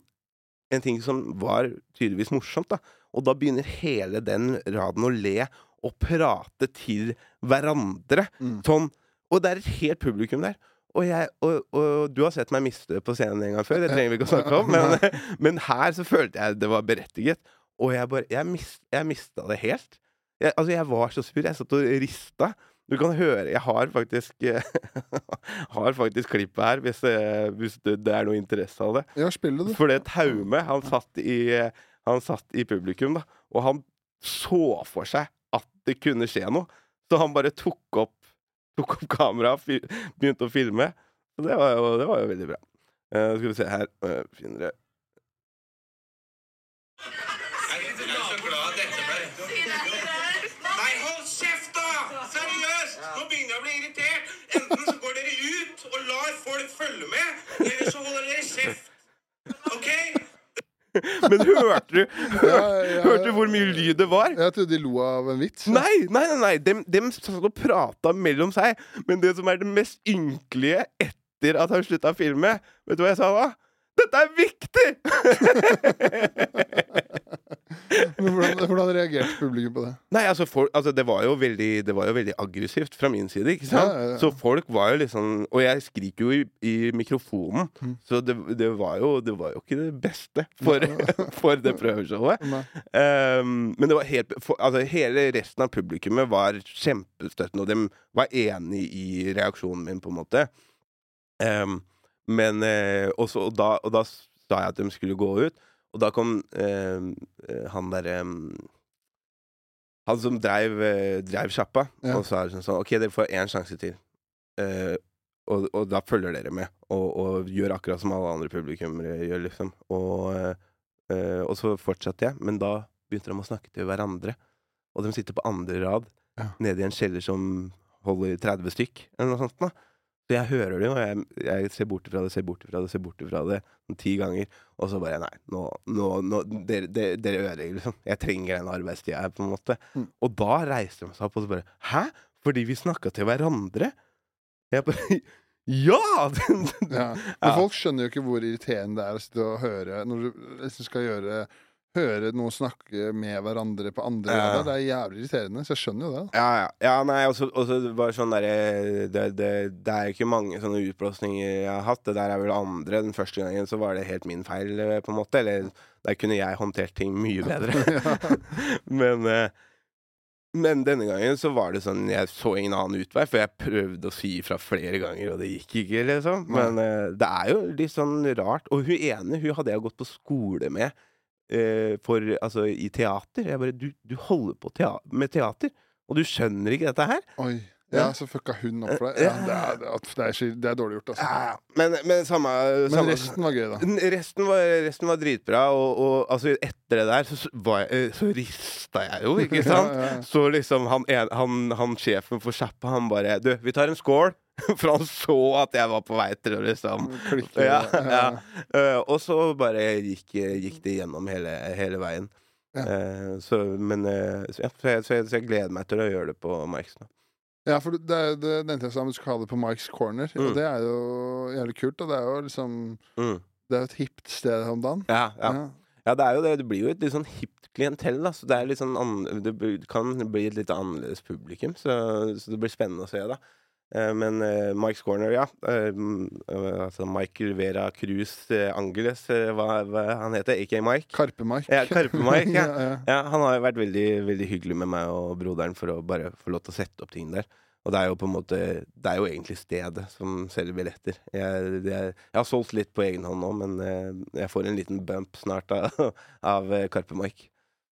en ting som var tydeligvis morsomt, da. Og da begynner hele den raden å le og prate til hverandre. Mm. Sånn. Og det er et helt publikum der. Og, jeg, og, og du har sett meg miste på scenen en gang før, det trenger vi ikke å snakke om. Men, men her så følte jeg det var berettiget. Og jeg bare Jeg, mist, jeg mista det helt. Jeg, altså, jeg var så sur. Jeg satt og rista. Du kan høre Jeg har faktisk Har faktisk klippet her, hvis, det, hvis det, det er noe interesse av det. Ja, spill det, du. For det Taume, han satt i Han satt i publikum, da. Og han så for seg at det kunne skje noe. Så han bare tok opp Tok opp kameraet, begynte å filme. Og det var jo, det var jo veldig bra. Uh, skal vi se her uh, Finner det Jeg er så glad dette ble Nei, hold kjeft, da! Seriøst! Nå begynner jeg å bli irritert. Enten så går dere ut og lar folk følge med, eller så holder dere kjeft. OK? Men hørte du Ja, ja. Hørte du hvor mye lyd det var? Jeg trodde de lo av en vits. Nei, nei, nei, nei. Dem, dem satt og prata mellom seg. Men det som er det mest ynkelige etter at han slutta å filme, vet du hva jeg sa da? Dette er viktig! Men hvordan, hvordan reagerte publikum på det? Nei, altså, folk, altså det, var jo veldig, det var jo veldig aggressivt fra min side, ikke sant? Ja, ja, ja. Så folk var jo liksom Og jeg skriker jo i, i mikrofonen, Mm. så det, det, var jo, det var jo ikke det beste for, for det prøveshowet. Um, men det var helt for, Altså, hele resten av publikummet var kjempestøttende, og de var enig i reaksjonen min, på en måte. Um, men uh, også, og, da, og da sa jeg at de skulle gå ut, og da kom eh, eh, han derre Han som dreiv, eh, dreiv sjappa, Ja. og sa liksom sånn OK, dere får én sjanse til. Eh, og, og da følger dere med, og, og gjør akkurat som alle andre publikummere gjør, liksom. Og, eh, eh, og så fortsatte jeg, men da begynte de å snakke til hverandre. Og de sitter på andre rad, Ja. nede i en kjeller som holder 30 stykk, eller noe sånt. da så jeg hører det jo, og jeg, jeg ser bort ifra det, ser bort ifra det, ser bort ifra det ti ganger. Og så bare Nei, nå, nå, nå Dere, dere, dere ødelegger, liksom. Jeg trenger den arbeidstida her, på en måte. Mm. Og da reiser de seg opp og så bare Hæ? Fordi vi snakka til hverandre? Jeg bare Ja! Ja. Men folk skjønner jo ikke hvor irriterende det er å sitte og høre når du liksom skal gjøre Høre noen snakke med hverandre på andre Ja. Det er jævlig irriterende, så jeg skjønner jo det. da. Ja, ja. ja nei, og så bare sånn derre det, det, det er ikke mange sånne utblåsninger jeg har hatt. Det der er vel andre. Den første gangen så var det helt min feil, eh, på en måte. Eller der kunne jeg håndtert ting mye bedre. men eh, men denne gangen så var det sånn Jeg så ingen annen utvei, for jeg prøvde å si ifra flere ganger, og det gikk ikke, liksom. Men eh, det er jo litt sånn rart. Og hun ene hun hadde jeg gått på skole med eh, for, altså, i teater. Jeg bare Du, du holder på tea med teater, og du skjønner ikke dette her? Oi. Ja, så fucka hun opp for deg. Ja, det, er, det, er, det, er, dårlig gjort, altså. Ja, men, men samme, Men resten var gøy, da. Resten var, resten var dritbra, og, og altså, etter det der så, jeg, eh, så rista jeg jo, ikke sant? Ja. Så liksom han, han, han sjefen for sjappa, han bare Du, vi tar en score. For han så at jeg var på vei til å liksom Klikke. ja, ja. Uh, og så bare gikk, gikk det gjennom hele, hele veien. Ja. Uh, så, men uh, så, så, jeg, så, jeg, så jeg gleder meg til å gjøre det på Mikes nå. Ja, for det, det nevnte jeg sa, du skal ha det på Mike's Corner. Mm. Og det er jo jævlig kult. Og det er jo liksom Mm. Det er jo et hipt sted om dagen. Ja, ja. Ja. ja, det er jo det. Det blir jo et litt sånn hipt klientell, da. Så det, er litt sånn an det kan bli et litt annerledes publikum. Så, så det blir spennende å se, da. Eh, men uh, Mike's Corner, ja. Eh, mm, eh, altså Michael Vera Cruz eh, Angeles, eh, hva, hva han heter? A.K. Mike? Karpe-Mike. Ja, Karpe-Mike, ja. ja, ja. Ja, han har jo vært veldig, veldig hyggelig med meg og broderen for å bare få lov til å sette opp ting der. Og det er jo på en måte Det er jo egentlig stedet som selger billetter. Jeg, det er, jeg har solgt litt på egen hånd nå, men eh, jeg får en liten bump snart av, av eh, Karpe Mike.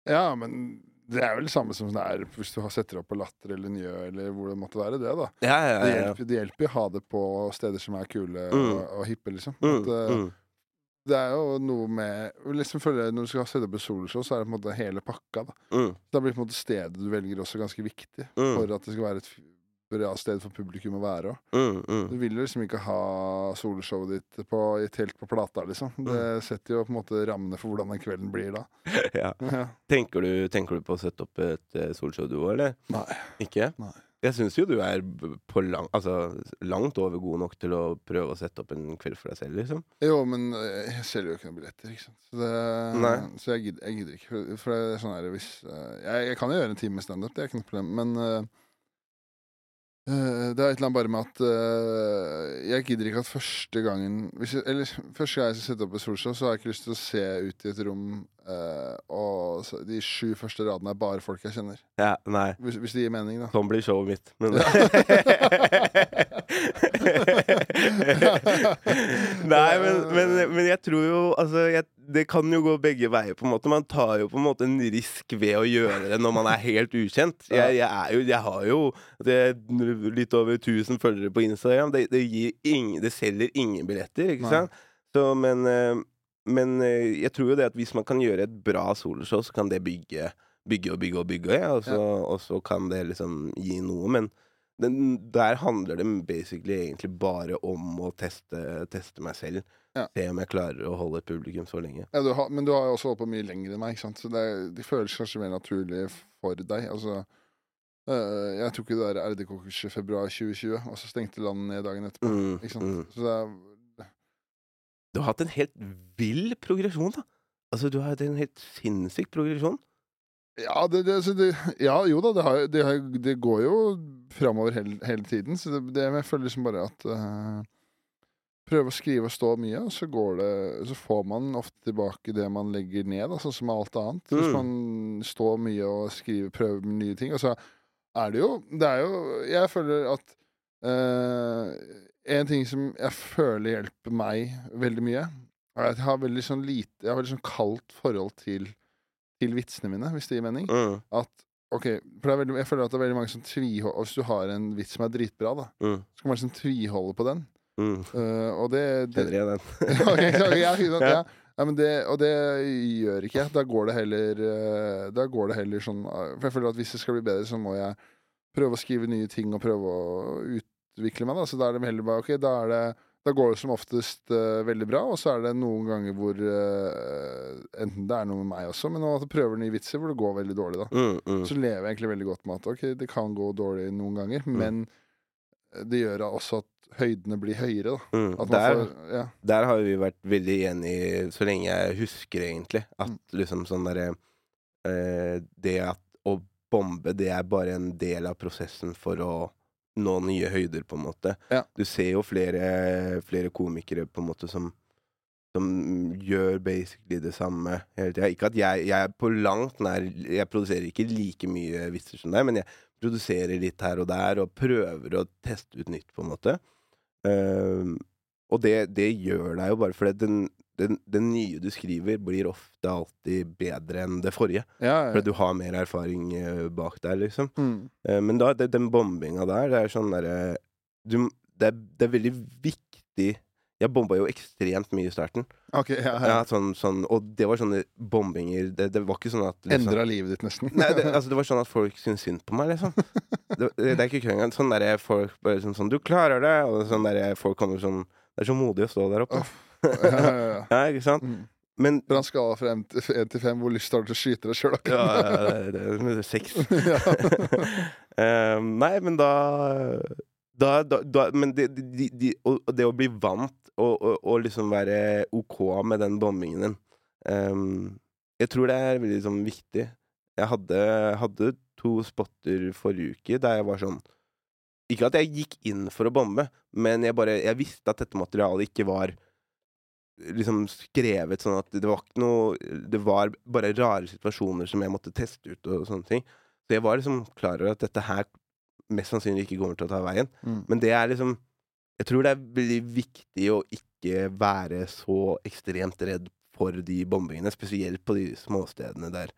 Ja, men det er vel det samme som det er hvis du har setter opp på Latter eller Njø eller hvor det måtte være, det, da. Ja, ja, Det ja. hjelper, det hjelper å ha det på steder som er kule Mm. og, og hippe, liksom. Mm, At, uh, mm, Det er jo noe med liksom føler jeg Når du skal sette opp et soloshow, så er det på en måte hele pakka. Da mm, Da blir på en måte stedet du velger, også ganske viktig Mm. for at det skal være et bra sted for publikum å være òg. mm, mm. Du vil jo liksom ikke ha soloshowet ditt på, i telt på plata, liksom. Mm. Det setter jo på en måte rammene for hvordan den kvelden blir da. ja. Ja. tenker, du, tenker du på å sette opp et uh, solshow, du òg, eller? Nei. Ikke? Nei. Jeg syns jo du er på lang, altså, langt over god nok til å prøve å sette opp en kveld for deg selv, liksom. Jo, men eh, jeg selger jo ikke noen billetter, ikke sant. Så, det, så jeg, gidder, jeg gidder ikke. For, det er sånn her hvis eh, jeg, jeg kan jo gjøre en time standup, det er ikke noe problem, men eh, eh, det er et eller annet bare med at uh, jeg gidder ikke at første gangen hvis jeg, Eller første gang jeg skal sette opp et solshow, så har jeg ikke lyst til å se ut i et rom, uh, og så, de sju første radene er bare folk jeg kjenner. Ja, nei. Hvis, hvis det gir mening, da. Sånn blir showet mitt. Men Nei, men, men, men jeg tror jo Altså, jeg, det kan jo gå begge veier, på en måte. Man tar jo på en måte en risk ved å gjøre det når man er helt ukjent. Jeg, jeg, jo, jeg har jo det, litt over 1000 følgere på Instagram. Det, det, ingen, det selger ingen billetter, ikke sant? Så, men, eh, men eh, jeg tror jo det at hvis man kan gjøre et bra soloshow, så kan det bygge bygge og bygge og bygge, og, så, og så kan det liksom gi noe. Men den, der handler det basically egentlig bare om å teste, teste meg selv. Ja. Se om jeg klarer å holde publikum så lenge. Ja, du har, men du har jo også holdt på mye lenger enn meg, så det, det føles kanskje mer naturlig for deg. Altså, øh, jeg tok jo det der RD-konkurset februar 2020, og så stengte landet ned dagen etterpå. Mm, Ikke sant? mm. Så det er, Du har hatt en helt vill progresjon, da. Altså, du har hatt en helt sinnssyk progresjon. Ja, det, det, så det, ja, jo da, det, har, det, har, det går jo framover hele, hele tiden. Så det, jeg føler liksom bare at uh, Prøve å skrive og stå mye, og så går det Så får man ofte tilbake det man legger ned, da, sånn som alt annet. Hvis Mm. man står mye og skriver, prøver med nye ting. Og så er det jo Det er jo Jeg føler at uh, En ting som jeg føler hjelper meg veldig mye, er at jeg har veldig sånn lite Jeg har veldig sånn kaldt forhold til, til vitsene mine, hvis det gir mening. Mm, At OK, for det er veldig, jeg føler at det er veldig mange som tviholder Hvis du har en vits som er dritbra, da, mm, så kan man liksom tviholde på den. mm. Uh, og det, det Kjenner igjen den. okay, okay, ja, Ja. ja. Ja, men det, og det gjør ikke jeg. Da går det heller uh, Da går det heller sånn uh, For jeg føler at hvis det skal bli bedre, så må jeg prøve å skrive nye ting og prøve å utvikle meg. Da. Så da er det heller bare OK, da er det da går det som oftest uh, veldig bra, og så er det noen ganger hvor uh, Enten det er noe med meg også, men at du prøver nye vitser hvor det går veldig dårlig, da. Mm, mm. Så lever jeg egentlig veldig godt med at ok, det kan gå dårlig noen ganger, men det gjør også at høydene blir høyere, da. Mm. Der, får, ja. der har vi vært veldig enige så lenge jeg husker, egentlig. At Mm. liksom sånn derre uh, Det at å bombe, det er bare en del av prosessen for å nå nye høyder, på en måte. Ja. Du ser jo flere, flere komikere på en måte som som gjør basically det samme hele tida. Ikke at jeg, jeg på langt nær Jeg produserer ikke like mye vitser som deg, men jeg produserer litt her og der, og prøver å teste ut nytt, på en måte. Uh, og det, det gjør deg jo bare fordi den, den, den nye du skriver, blir ofte alltid bedre enn det forrige. Ja, ja. Fordi du har mer erfaring eh, bak der, liksom. Mm. Eh, men da, det, den bombinga der, det er sånn derre det, det er veldig viktig Jeg bomba jo ekstremt mye i starten. Okay, ja, ja. Ja, sånn, sånn, og det var sånne bombinger Det, det var ikke sånn at liksom- Endra livet ditt, nesten. Nei, det, altså, det var sånn at folk syntes synd på meg, liksom. Det, det er ikke kødd engang. Sånn derre folk bare sånn, sånn 'Du klarer det!' Og sånn derre folk kommer sånn Det er så modig å stå der oppe. ja, ja, ikke sant? Mm. Men Fra han skal fra 1 til 5, hvor lyst har du til å skyte deg sjøl? Ja, det, er seks. Eh, nei, men da, da, da, Men det, de, de, det å bli vant og, og, og liksom være OK med den bombingen din um, Jeg tror det er veldig sånn viktig. Jeg hadde, hadde to spotter forrige uke der jeg var sånn Ikke at jeg gikk inn for å bombe, men jeg bare Jeg visste at dette materialet ikke var liksom skrevet sånn at det var ikke noe Det var bare rare situasjoner som jeg måtte teste ut og sånne ting. Så jeg var liksom klar over at dette her mest sannsynlig ikke kommer til å ta veien. Mm. Men det er liksom Jeg tror det er veldig viktig å ikke være så ekstremt redd for de bombingene, spesielt på de småstedene der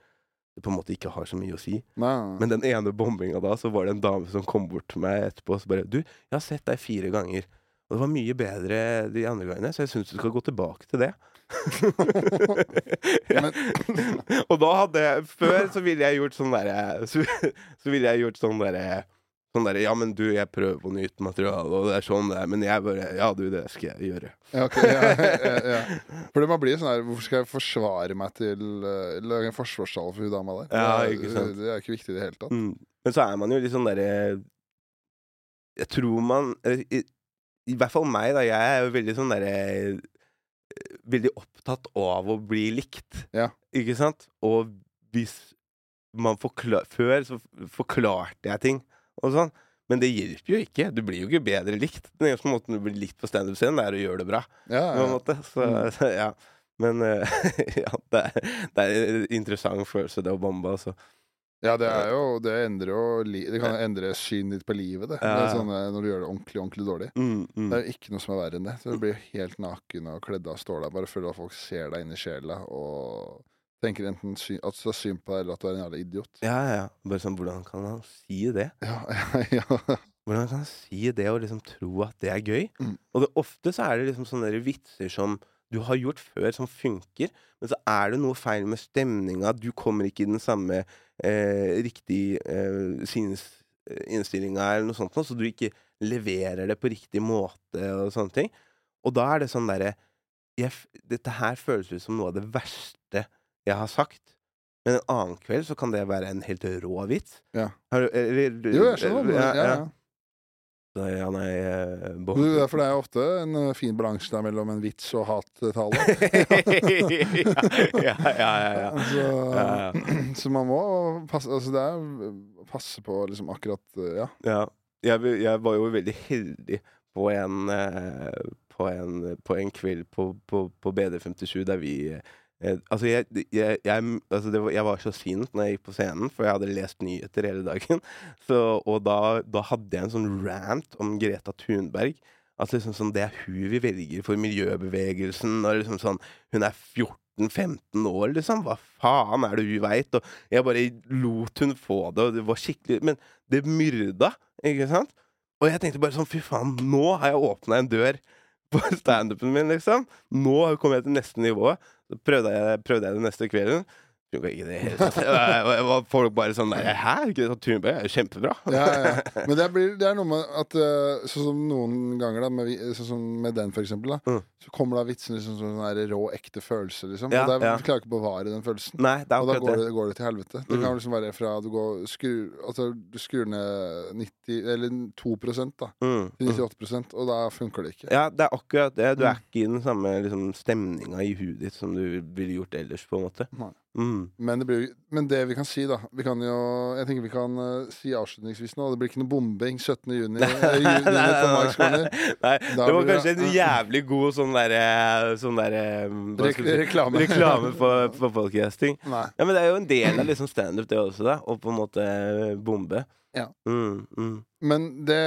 det på en måte ikke har så mye å si. Nei, Men den ene bombinga da, så var det en dame som kom bort til meg etterpå og så bare 'Du, jeg har sett deg fire ganger, og det var mye bedre de andre gangene, så jeg syns du skal gå tilbake til det'. ja. og da hadde jeg Før så ville jeg gjort sånn derre så, så ville jeg gjort sånn derre Sånn derre Ja, men du, jeg prøver på nytt materiale, og det er sånn det er. Men jeg bare Ja, du, det skal jeg gjøre. Ja, okay, ja, ja, ja. For det må bli sånn her Hvorfor skal jeg forsvare meg til uh, Lage en forsvarstale for hun dama der? Ja, ikke sant. det er ikke viktig i det hele tatt. Mm. Men så er man jo litt sånn derre Jeg tror man i, hvert fall meg, da. Jeg er jo veldig sånn derre eh, Veldig opptatt av å bli likt. Ja. Ikke sant? Og hvis man forklar... Før så forklarte jeg ting og sånn. Men det hjelper jo ikke. Du blir jo ikke bedre likt. Den eneste måten du blir likt på standup-scenen, er å gjøre det bra. Ja, ja. måte. Så, Mm. ja. Men uh, ja, det er, det er en interessant følelse, det å bombe, altså. Ja, det er jo Det endrer jo Det kan endre synet ditt på livet, det. Ja. det sånn, eh, når du gjør det ordentlig, ordentlig dårlig. Mm, mm. Det er jo ikke noe som er verre enn det. Så du blir helt naken og kledd av ståla. Bare føler at folk ser deg inn i sjela og tenker enten at du har synd på deg, eller at du er en jævla idiot. Ja, ja. Bare sånn, hvordan kan han si det? Ja, ja, ja. Hvordan kan han si det og liksom tro at det er gøy? Mm. Og det, ofte så er det liksom sånne vitser som du har gjort før, som funker, men så er det noe feil med stemninga. Du kommer ikke i den samme eh, riktige eh, sinnsinnstillinga eller noe sånt, så du ikke leverer det på riktig måte og sånne ting. Og da er det sånn derre Dette her føles ut som noe av det verste jeg har sagt. Men en annen kveld så kan det være en helt rå vits. Ja. Har du, eller, Jo, jeg skjønner. Ja, Ja, ja. Ja, nei, eh, Du, er For det er ofte en eh, fin balanse der mellom en vits og hattale. ja, ja, ja, ja. Så, Ja, ja. så man må passe Altså, det er passe på liksom akkurat eh, Ja. ja. Jeg, jeg var jo veldig heldig på en, på en, på en kveld på, på, på BD57 der vi eh, Altså, jeg, jeg, jeg, altså var, jeg var så sint når jeg gikk på scenen, for jeg hadde lest nyheter hele dagen. Så, og da, da hadde jeg en sånn rant om Greta Thunberg. At liksom sånn, det er hun vi velger for miljøbevegelsen. Og liksom sånn, hun er 14-15 år, liksom. Hva faen er det hun veit? Og jeg bare lot hun få det, og det var skikkelig Men det myrda, ikke sant? Og jeg tenkte bare sånn, fy faen, nå har jeg åpna en dør på standupen min, liksom. Nå kom jeg til neste nivå. Så prøvde jeg, prøvde jeg det neste kvelden. Ikke det. Var folk bare sånn der Hæ? Det Thunberg er jo kjempebra. Ja, ja. Men det, blir, det er noe med at eh, Sånn som noen ganger, da, med, sånn som med den, for eksempel, da, Mm. så kommer da vitsen liksom som sånn rå, ekte følelse, liksom. Og der ja. du klarer ikke å bevare den følelsen. Nei, det Og da går det. det, går det til helvete. Det Mm. kan liksom være fra du går skru, Altså du skrur ned 90 Eller 2 da Mm, til mm. 98 og da funker det ikke. Ja, det er akkurat det. Du Mm. er ikke i den samme liksom, stemninga i huet ditt som du ville gjort ellers, på en måte. Nei. Mm. Men det, blir, men det vi kan si, da Vi kan jo Jeg tenker vi kan uh, si avslutningsvis nå Det blir ikke noe bombing 17. juni, eh, juni nei, nei, nei, Nei, det var kanskje en jævlig god sånn derre Sånn hva Rek skal vi si? reklame. Reklame for, for podcasting. Ja, men det er jo en del av liksom standup, det også, da. Å på en måte bombe. Ja. Mm, mm. Men det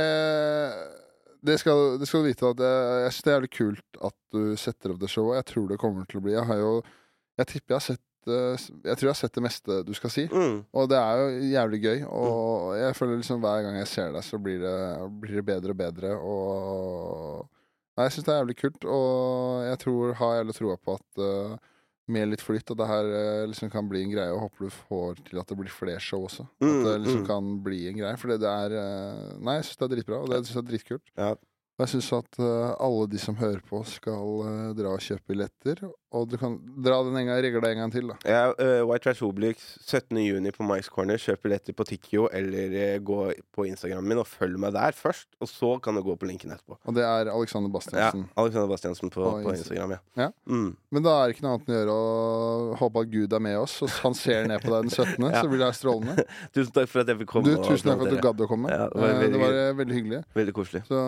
det skal, det skal du vite at jeg, jeg synes det er jævlig kult at du setter opp det showet. Jeg tror det kommer til å bli Jeg har jo Jeg tipper jeg har sett eh, Jeg tror jeg har sett det meste du skal si. Mm. Og det er jo jævlig gøy. Og jeg føler liksom hver gang jeg ser deg, så blir det, blir det bedre og bedre. Og Nei, jeg syns det er jævlig kult, og jeg tror, har jævlig troa på at uh, med litt flytt at det her uh, liksom kan bli en greie, og håper du får til at det blir flere show også. At Mm, det liksom mm. kan bli en greie. For det er uh, Nei, jeg syns det er dritbra, og det synes jeg er dritkult. Ja. Og jeg syns at eh, alle de som hører på, skal eh, dra og kjøpe billetter. Og du kan dra den en gang, en gang til, da. Ja, uh, White Trash Obelix 17. juni på Mike's Corner. Kjøp billetter på Tikkio, eller uh, gå på Instagramen min og følg meg der først. Og så kan du gå på linken etterpå. Og det er Alexander Bastiansen. Ja, Alexander Bastiansen på, På på, Instagram, ja. Ja. Mm. Men da er det ikke noe annet å gjøre å håpe at Gud er med oss, og han ser ned på deg den 17., Ja. så blir det her strålende. Tusen takk for at jeg fikk komme. Du, tusen takk for at du gadd å komme. Ja, det var Eh, veldig det var veldig hyggelig. Veldig koselig. Så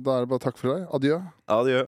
da er det bare takk for deg. Adjø. Adjø.